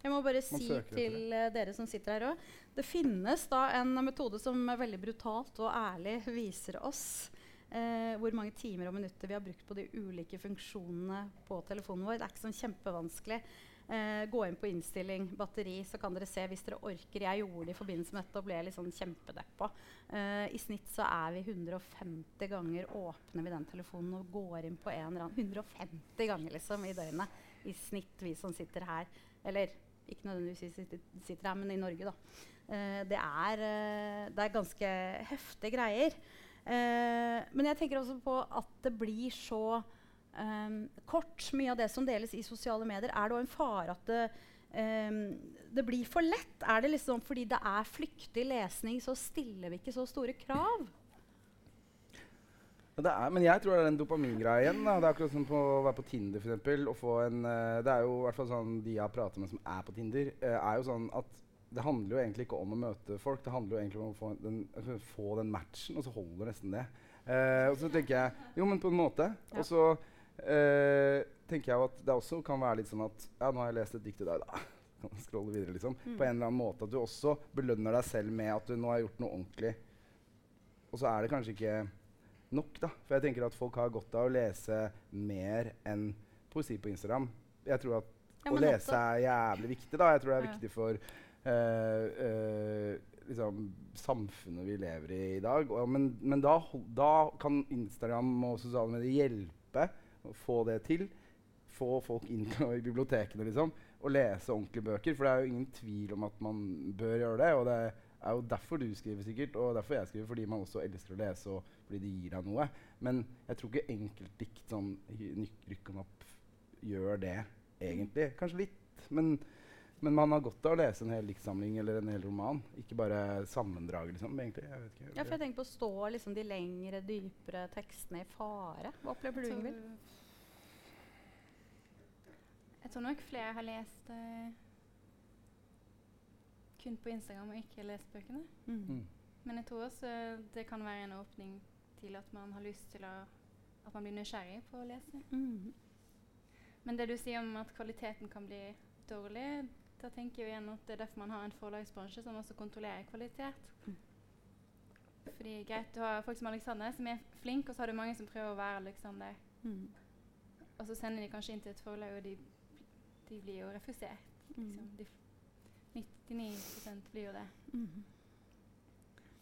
Jeg må bare si til eh, dere som sitter her òg Det finnes da en metode som veldig brutalt og ærlig viser oss eh, hvor mange timer og minutter vi har brukt på de ulike funksjonene på telefonen vår. Det er ikke sånn kjempevanskelig. Eh, gå inn på innstilling, batteri, så kan dere se hvis dere orker. Jeg gjorde det i forbindelse med dette og ble litt sånn kjempedeppa. Eh, I snitt så er vi 150 ganger åpner vi den telefonen og går inn på en eller annen 150 ganger liksom i døgnet. I snitt, vi som sitter her. Eller ikke nødvendigvis vi sitter, her, men i Norge, da. Eh, det, er, eh, det er ganske heftige greier. Eh, men jeg tenker også på at det blir så eh, kort. Mye av det som deles i sosiale medier, er det òg en fare at det, Um, det blir for lett? Er det liksom fordi det er flyktig lesning, så stiller vi ikke så store krav? Det er, men jeg tror det er en dopamingreia igjen. Da. Det er akkurat som på å være på Tinder, for eksempel, og få en, eh, Det er jo i hvert fall sånn de jeg har pratet med som er på Tinder, eh, er jo sånn at det handler jo egentlig ikke om å møte folk, det handler jo egentlig om å få den, altså, få den matchen, og så holder nesten det. Uh, og så tenker jeg Jo, men på en måte. Ja. Og så uh, tenker jeg jo at det også kan være litt sånn at Ja, nå har jeg lest et dikt i dag, da. Kan Scrolle videre, liksom. Mm. På en eller annen måte. At du også belønner deg selv med at du nå har gjort noe ordentlig. Og så er det kanskje ikke nok, da. For jeg tenker at folk har godt av å lese mer enn poesi på Instagram. Jeg tror at Ja, å lese også- er jævlig viktig. da. Jeg tror det er Ja. viktig for uh, uh, liksom, samfunnet vi lever i i dag. Og, men men da, da kan Instagram og sosiale medier hjelpe å få det til. Få folk inn i bibliotekene liksom, og lese ordentlige bøker. For det er jo ingen tvil om at man bør gjøre det. Og det er jo derfor du skriver, sikkert, og derfor jeg skriver. Fordi man også elsker å lese, og fordi det gir deg noe. Men jeg tror ikke enkeltdikt sånn rykken opp gjør det, egentlig. Kanskje litt, men, men man har godt av å lese en hel diktsamling eller en hel roman. Ikke bare sammendrag, liksom. egentlig. Jeg vet ikke. Ja, for jeg tenker på å stå liksom, de lengre, dypere tekstene i fare. Hva opplever du, Ingvild? Jeg tror nok flere har lest uh, kun på Instagram og ikke lest bøkene. Mm. Mm. Men jeg tror også det kan være en åpning til at man har lyst til å At man blir nysgjerrig på å lese. Mm. Men det du sier om at kvaliteten kan bli dårlig, da tenker jeg igjen at det er derfor man har en forlagsbransje som også kontrollerer kvalitet. Mm. Fordi greit, Du har folk som Alexander, som er flink, og så har du mange som prøver å være Alexander. Mm. Og så sender de kanskje inn til et forlag, og de, de blir jo refusert. Liksom. Mm. De, 99% blir jo det.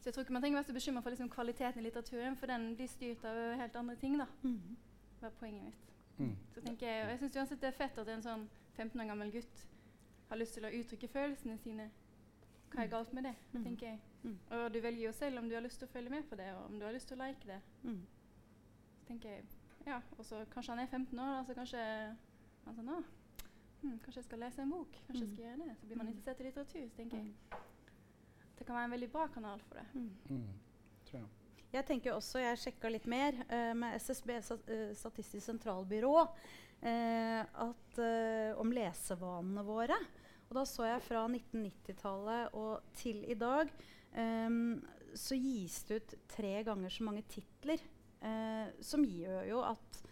Så jeg tror ikke man trenger å være så bekymra for liksom, kvaliteten i litteraturen, for den blir styrt av helt andre ting. da, Mm. var poenget mitt. Mm. Så tenker jeg, og jeg syns uansett det er fett at en sånn 15 år gammel gutt har lyst til å uttrykke følelsene sine. Hva er Mm. galt med det? Mm. tenker jeg. Mm. Og du velger jo selv om du har lyst til å følge med på det, og om du har lyst til å like det. Mm. Så tenker jeg, ja, Og så kanskje han er 15 år, da, så kanskje han sånn, ah, hm, Kanskje jeg skal lese en bok? Kanskje jeg Mm. skal gjøre det? Så blir man interessert i litteratur. så tenker jeg, Mm. Det kan være en veldig bra kanal for det. Mm. Mm. Tror jeg. Jeg tenker også, jeg sjekka litt mer uh, med SSB, eh, Statistisk sentralbyrå, uh, at, uh, om lesevanene våre. Og da så jeg fra 1990-tallet og til i dag um, så gis det ut tre ganger så mange titler. eh, som gjør jo at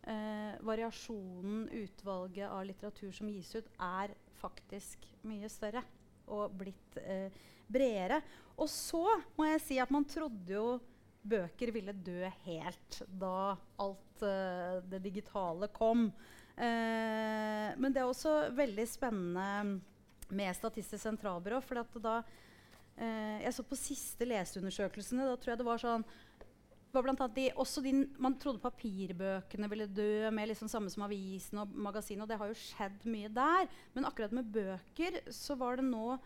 Uh, variasjonen, utvalget av litteratur som gis ut, er faktisk mye større og blitt eh, bredere. Og så må jeg si at man trodde jo bøker ville dø helt da alt eh, det digitale kom. Eh, men det er også veldig spennende med Statistisk sentralbyrå. For da eh, Jeg så på siste leseundersøkelsene. Da tror jeg det var sånn var blant annet de, også de, Man trodde papirbøkene ville dø, med liksom samme som avisen og magasinet. Og det har jo skjedd mye der. Men akkurat med bøker så var det nå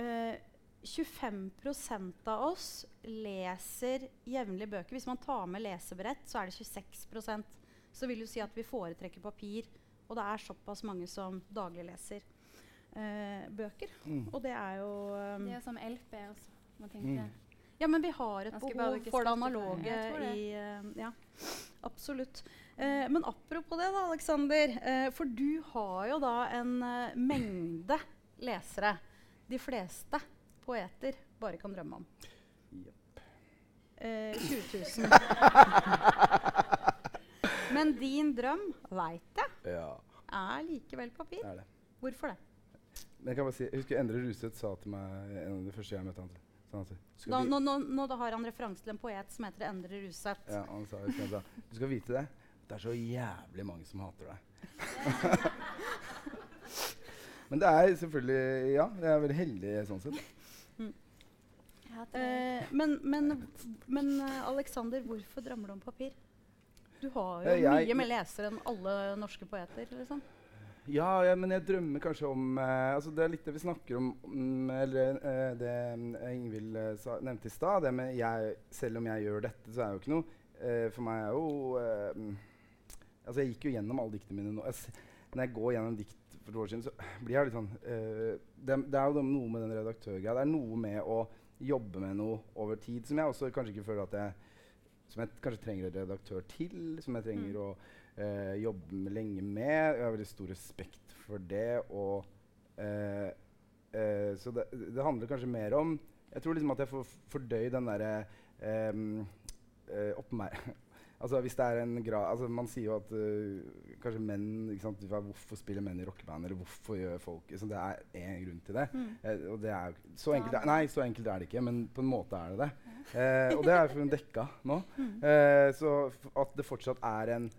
eh, 25% av oss leser jevnlig bøker. Hvis man tar med lesebrett, så er det 26% Så vil jo si at vi foretrekker papir. Og det er såpass mange som daglig leser. eh, bøker. Mm. Og det er jo um, Det er som LP også, må tenke. Mm. Ja, men vi har et behov for det analoge det. i uh, Ja, absolutt. Uh, men apropos det, da, Aleksander. Uh, for du har jo da en mengde lesere de fleste poeter bare kan drømme om. Jepp. Eh, 20 000. Men din drøm, veit jeg, Ja, er likevel papir. det er det. Hvorfor det? Jeg kan bare si, jeg husker Endre Ruseth sa til meg en av de første jeg møtte han. han til, "Du skal nå, nå, nå, nå da har han referanse til en poet som heter Endre Ruseth. Ja, han sa, det. sa Du skal vite det. Det er så jævlig mange som hater deg. Men det er selvfølgelig Ja, jeg er veldig heldig sånn sett. Jeg. Eh, men men, men eh, Alexander, hvorfor drømmer du om papir? Du har jo Eh, jeg- mye mer lesere enn alle norske poeter. liksom. Ja, ja, men jeg drømmer kanskje om eh, altså Det er litt det vi snakker om, om eller eh, det eh, Ingvild eh, nevnte i stad. Det med jeg, selv om jeg gjør dette, så er det jo ikke noe eh, For meg er jo eh, mm, Altså, jeg gikk jo gjennom alle diktene mine nå. Jeg, når jeg går gjennom dikt for et år siden, så blir jeg litt sånn det, det er jo noe med den redaktørgreia. Det er noe med å jobbe med noe over tid som jeg også kanskje ikke føler at jeg Som jeg kanskje trenger en redaktør til. Som jeg trenger Mm. å eh, jobbe lenge med. Jeg har veldig stor respekt for det. Og, eh, eh, så det, det handler kanskje mer om Jeg tror liksom at jeg får fordøyd den derre um, Altså hvis det er en grad altså Man sier jo at uh, kanskje menn ikke sant, Hvorfor spiller menn i rockeband? Eller hvorfor gjør folk liksom, Det er én grunn til det. Mm. Eh, og det er så enkelt, er- nei, så enkelt er det ikke, men på en måte er det det. Eh, og det er for dekka nå. Mm. Eh, så at det fortsatt er en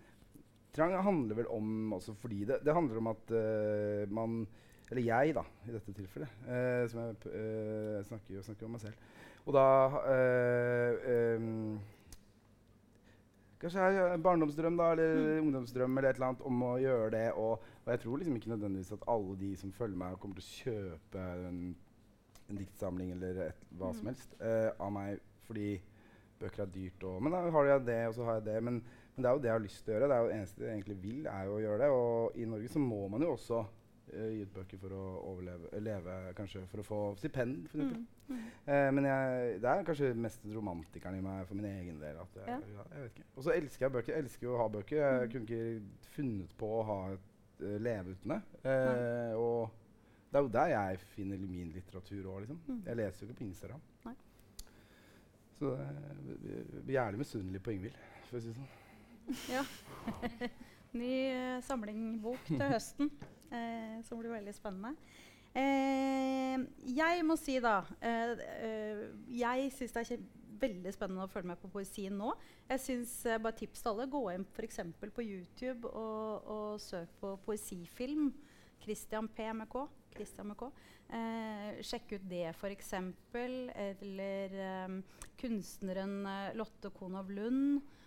trang, handler vel om også fordi det, det handler om at uh, man Eller jeg, da, i dette tilfellet. Uh, som jeg eh, snakker jo snakker om meg selv. Og da em, Kanskje jeg en barndomsdrøm da, eller ungdomsdrøm eller et eller annet om å gjøre det. Og, og jeg tror liksom ikke nødvendigvis at alle de som følger meg, kommer til å kjøpe en, en diktsamling eller et, hva som Mm. helst eh, av meg fordi bøker er dyrt. Og, men da har jeg det, og så har jeg det. Men, men det er jo det jeg har lyst til å gjøre. Det er jo det eneste jeg egentlig vil, er jo å gjøre det. Og i Norge så må man jo også uh, gi ut bøker for å overleve, leve, kanskje for å få stipend, for eksempel. Mm. Mm. Uh, men jeg, det er kanskje mest romantikeren i meg for min egen del. At jeg, Ja. ja. jeg vet ikke. Og så elsker jeg bøker. Jeg elsker jo å ha bøker. Jeg Mm. kunne ikke funnet på å ha et, uh, leve uten det. Uh, og det er jo der jeg finner min litteratur òg, liksom. Mm. Jeg leser jo ikke på Instagram. Nei. Så eh, vi- vi blir gjerne misunnelige på Ingvild, for å si det sånn. Ja. Ny uh, samling bok til høsten, eh, som blir veldig spennende. Eh, jeg må si, da eh, eh, Jeg syns det er kjem- veldig spennende å følge med på poesien nå. Jeg synes, eh, bare tips til alle, Gå inn f.eks. på YouTube og, og søk på poesifilm. Christian P. med K. Christian med K. Eh, sjekk ut det, f.eks. Eller eh, kunstneren eh, Lotte Konow Lund eh,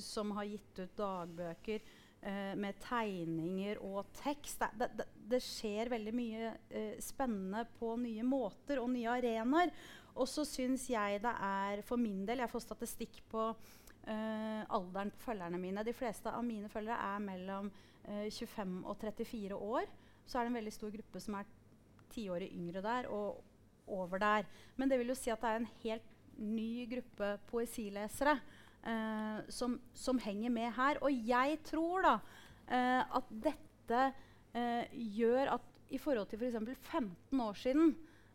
som har gitt ut dagbøker eh, med tegninger og tekst. Det, det, det skjer veldig mye eh, spennende på nye måter og nye arenaer. Og så syns jeg det er for min del Jeg får statistikk på eh, alderen på følgerne mine. De fleste av mine følgere er mellom eh, 25 og 34 år. Så er det en veldig stor gruppe som er tiåret yngre der og over der. Men det vil jo si at det er en helt ny gruppe poesilesere eh, som, som henger med her. Og jeg tror da eh, at dette eh, gjør at i forhold til f.eks. 15 år siden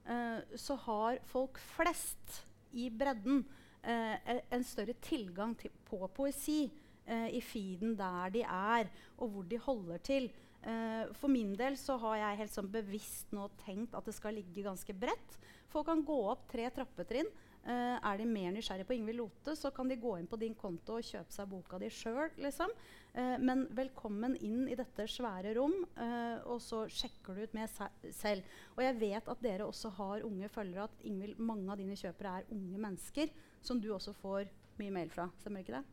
eh, så har folk flest i bredden eh, e- en større tilgang til, på poesi i feeden der de er, og hvor de holder til. Eh, for min del så har jeg helt sånn bevisst nå tenkt at det skal ligge ganske bredt. Folk kan gå opp tre trappetrinn. Eh, er de mer nysgjerrig på Ingvild Lote, så kan de gå inn på din konto og kjøpe seg boka di sjøl. Liksom. Uh, men velkommen inn i dette svære rom, uh, og så sjekker du ut med se selv. Og jeg vet at dere også har unge følgere, at Ingvild, mange av dine kjøpere er unge mennesker som du også får mye mail fra. Stemmer ikke det?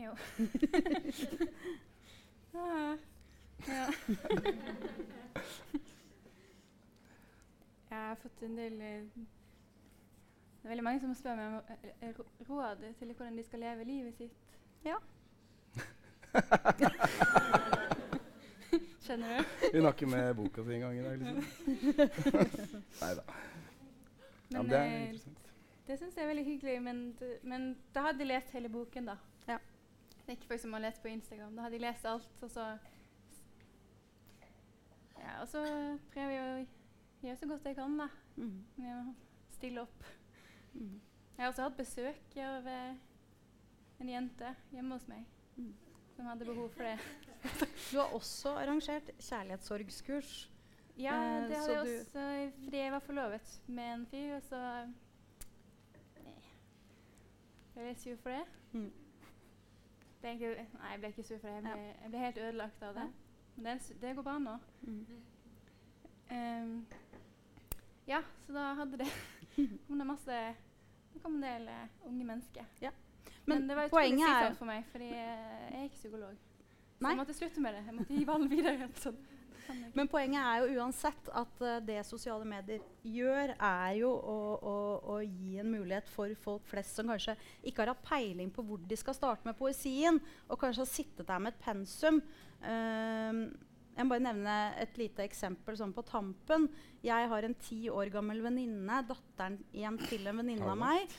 Jo. ah, ja. Jeg har fått en del Det er veldig mange som spør meg om eh, eh, råd til hvordan de skal leve livet sitt. Ja. skjønner du. Hun har ikke med boka si engang i dag, liksom. Nei da. Ja, det er eh, interessant. det syns jeg er veldig hyggelig. Men, men da hadde de lest hele boken, da. Ja. Det er ikke folk som har lest på Instagram. Da hadde de lest alt, og så Ja, og så prøver jeg å gjøre så godt jeg kan, da. Mm. Med å stille opp. Mm. Jeg har også hatt besøk av eh, en jente hjemme hos meg Mm. som hadde behov for det. Du har også arrangert kjærlighetssorgskurs. Ja, Eh, det hadde jeg også fordi jeg var forlovet med en fyr, og så. Jeg ble sur for det. Mm. Ble egentlig, nei, jeg ble ikke sur for det. Jeg ble, jeg ble helt ødelagt av det. Ja. Men det, det går bra nå. Mm. Ehm, ja, så da hadde det det masse Det kom en del uh, unge mennesker. Ja. Men, Men det var utrolig er- slitsomt for meg, fordi eh, jeg er ikke psykolog. Så Nei. jeg måtte slutte med det. Jeg måtte gi ballen videre. Så kan jeg ikke. Men poenget er jo uansett at uh, det sosiale medier gjør, er jo å, å, å gi en mulighet for folk flest som kanskje ikke har hatt peiling på hvor de skal starte med poesien, og kanskje har sittet der med et pensum. Ehm, jeg må bare nevne et lite eksempel sånn på tampen. Jeg har en ti år gammel venninne, datteren igjen til en venninne av meg.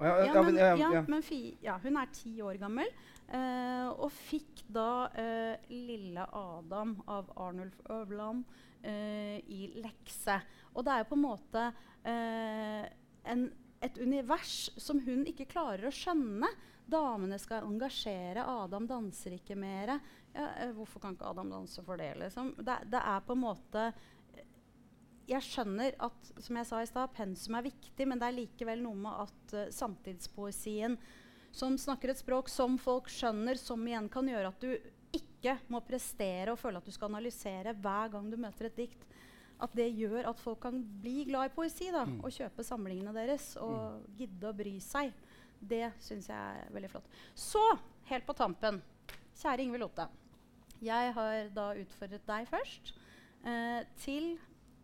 Ja, men, ja, men fi, ja, hun er ti år gammel. Uh, og fikk da uh, lille Adam av Arnulf Øverland uh, i lekse. Og det er jo på en måte eh, en, et univers som hun ikke klarer å skjønne. Damene skal engasjere, Adam danser ikke mer. Ja, eh, hvorfor kan ikke Adam danse for det? Liksom? Det, det er på en måte jeg skjønner at som jeg sa i sted, pensum er viktig, men det er likevel noe med at uh, samtidspoesien som snakker et språk som folk skjønner, som igjen kan gjøre at du ikke må prestere og føle at du skal analysere hver gang du møter et dikt. At det gjør at folk kan bli glad i poesi da, Mm. og kjøpe samlingene deres og gidde å bry seg. Det syns jeg er veldig flott. Så, helt på tampen, kjære Ingvild Lotte. Jeg har da utfordret deg først eh, til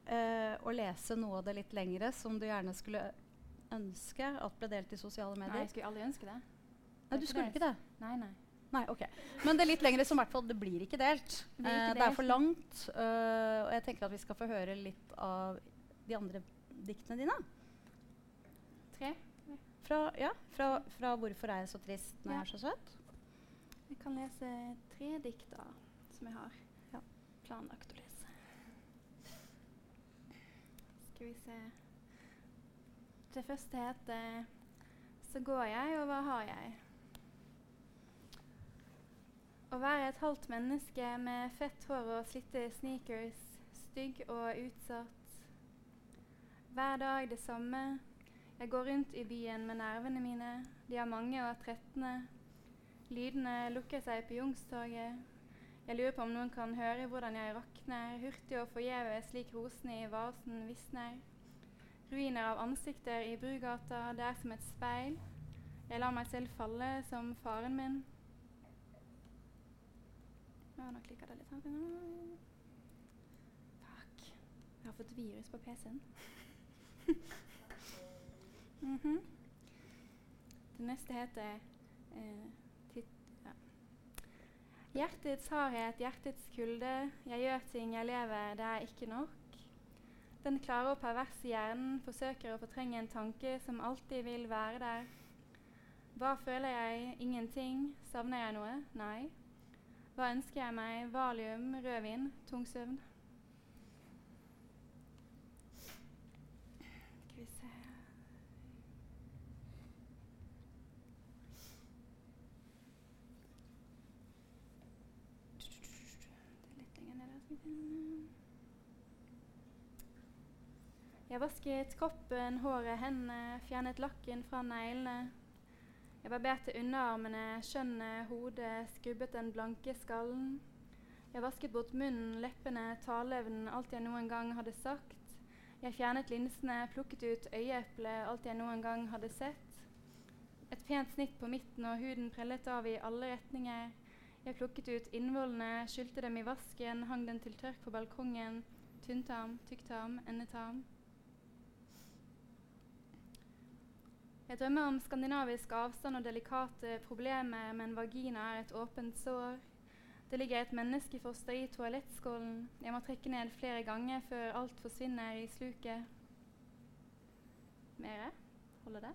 eh, å lese noe av det litt lengre som du gjerne skulle ønske at ble delt i sosiale medier. Nei, jeg skulle aldri ønske det. Nei, du skulle ikke det? Nei, nei. Nei, ok. Men det er litt lengre som i hvert fall det blir ikke delt. Det blir ikke Eh, det er for langt. Uh, og jeg tenker at vi skal få høre litt av de andre diktene dine. Tre? Fra, ja, fra, fra 'Hvorfor er jeg så trist når Ja. jeg er så søt'? Jeg kan lese tre dikt da, som jeg har Ja. planlagt å lese. Skal vi se Det første heter 'Så går jeg, og hva har jeg'? Å være et halvt menneske med fett hår og slitte sneakers, stygg og utsatt. Hver dag det samme. Jeg går rundt i byen med nervene mine. De er mange og er trettende. Lydene lukker seg på Youngstorget. Jeg lurer på om noen kan høre hvordan jeg rakner, hurtig og forgjeves slik rosene i vasen visner. Ruiner av ansikter i Brugata, det er som et speil. Jeg lar meg selv falle som faren min. Ja, nå klikker det litt. Fuck. Jeg har fått virus på PC-en. Mhm. Det neste heter eh. Hjertets hardhet, hjertets kulde. Jeg gjør ting, jeg lever, det er ikke nok. Den klare og perverse hjernen forsøker å fortrenge en tanke som alltid vil være der. Hva føler jeg? Ingenting. Savner jeg noe? Nei. Hva ønsker jeg meg? Valium, rødvin, tung søvn. Skal vi se Det er litt lenger ned der. skal vi finne. Jeg vasket kroppen, håret, hendene, fjernet lakken fra neglene. Jeg barberte underarmene, skjønnet, hodet, skrubbet den blanke skallen. Jeg vasket bort munnen, leppene, taleevnen, alt jeg noen gang hadde sagt. Jeg fjernet linsene, plukket ut øyeeplet, alt jeg noen gang hadde sett. Et pent snitt på midten, og huden prellet av i alle retninger. Jeg plukket ut innvollene, skylte dem i vasken, hang den til tørk på balkongen. Tynntarm, tykktarm, endetarm. Jeg drømmer om skandinavisk avstand og delikate problemer, men vagina er et åpent sår. Det ligger et menneskefoster i toalettskålen. Jeg må trekke ned flere ganger før alt forsvinner i sluket. Mere? Holder det?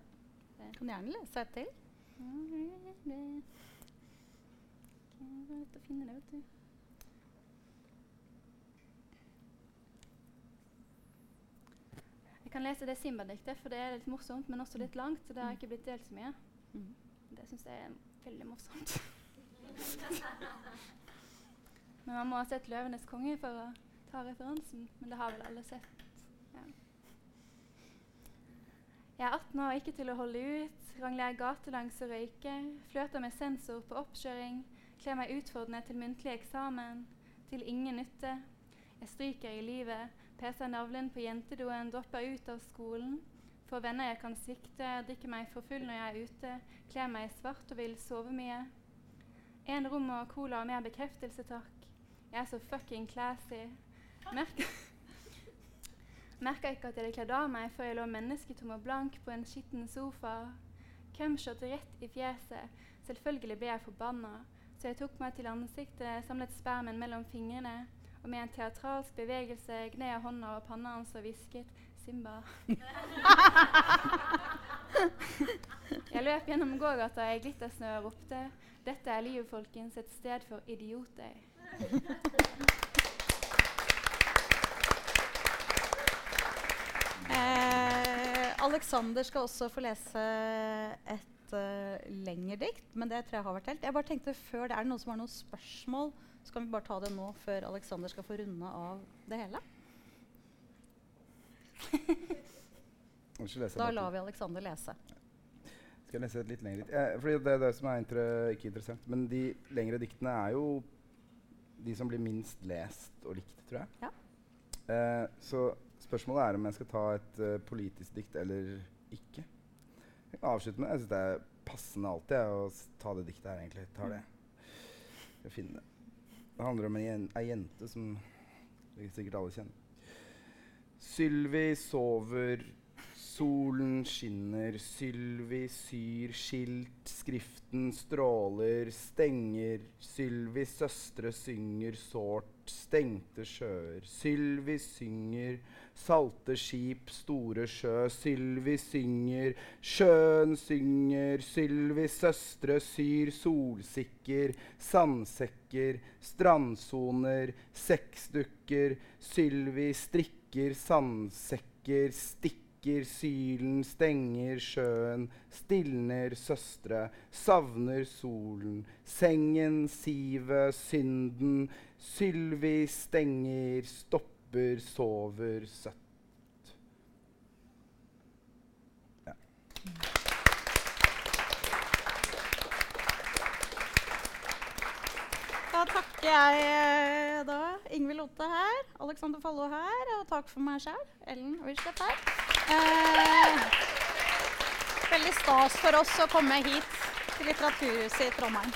Kan gjerne lese et til. Jeg er lett å finne det, vet du. Jeg kan lese det Simba-diktet, for det er litt morsomt, men også litt langt. Så det har ikke blitt delt så mye. Mm. Det syns jeg er veldig morsomt. men man må ha sett 'Løvenes konge' for å ta referansen. Men det har vel alle sett. Ja. Jeg er 18 år ikke til å holde ut. Rangler gatelangs og røyker. Flørter med sensor på oppkjøring. Kler meg utfordrende til muntlig eksamen. Til ingen nytte. Jeg stryker i livet. Peser navlen på jentedoen. Dropper ut av skolen. Får venner jeg kan svikte. Drikker meg for full når jeg er ute. Kler meg i svart og vil sove mye. En rom og cola og mer bekreftelse, takk. Jeg er så fucking classy. Merker Merka ikke at jeg hadde kledd av meg før jeg lå mennesketom og blank på en skitten sofa. Cumshot rett i fjeset. Selvfølgelig ble jeg forbanna, så jeg tok meg til ansiktet, samlet spermen mellom fingrene, og med en teatralsk bevegelse gned jeg hånda over panna hans og hvisket 'Simba'. jeg løp gjennom gågata i glittersnø og ropte 'Dette er livet, folkens. Et sted for idioter'. Eh, Alexander skal også få lese et uh, lengre dikt, men det tror jeg har vært helt. Jeg bare tenkte før det Er noen som har noen spørsmål? Så kan vi bare ta det nå før Alexander skal få runde av det hele. Da lar vi Alexander lese. Skal jeg lese et litt lengre dikt? Eh, fordi det er det som er inter ikke interessant. Men de lengre diktene er jo de som blir minst lest og likt, tror jeg. Ja. Eh, så spørsmålet er om jeg skal ta et uh, politisk dikt eller ikke. Avslutte med Jeg syns det er passende alltid å ta det diktet her, egentlig. Tar det. Jeg finner det. Det handler om ei ei jente som sikkert alle kjenner. Sylvi sover, solen skinner, Sylvi syr skilt, skriften stråler, stenger, Sylvis søstre synger sårt, stengte sjøer, Sylvi synger, salte skip, store sjø, Sylvi synger, sjøen synger, Sylvi søstre syr solsikker, sandsekker, strandsoner, sexdukker, Sylvi strikker sandsekker, stikker sylen, stenger sjøen, stilner søstre, savner solen, sengen, sivet, synden, Sylvi stenger, stopper, sover søtt. Ja. Da takker jeg eh, da Ingvild Lotte her, Alexander Fallo her, og takk for meg sjøl, Ellen Wislett her. Eh, veldig stas for oss å komme hit til Litteraturhuset i Trondheim.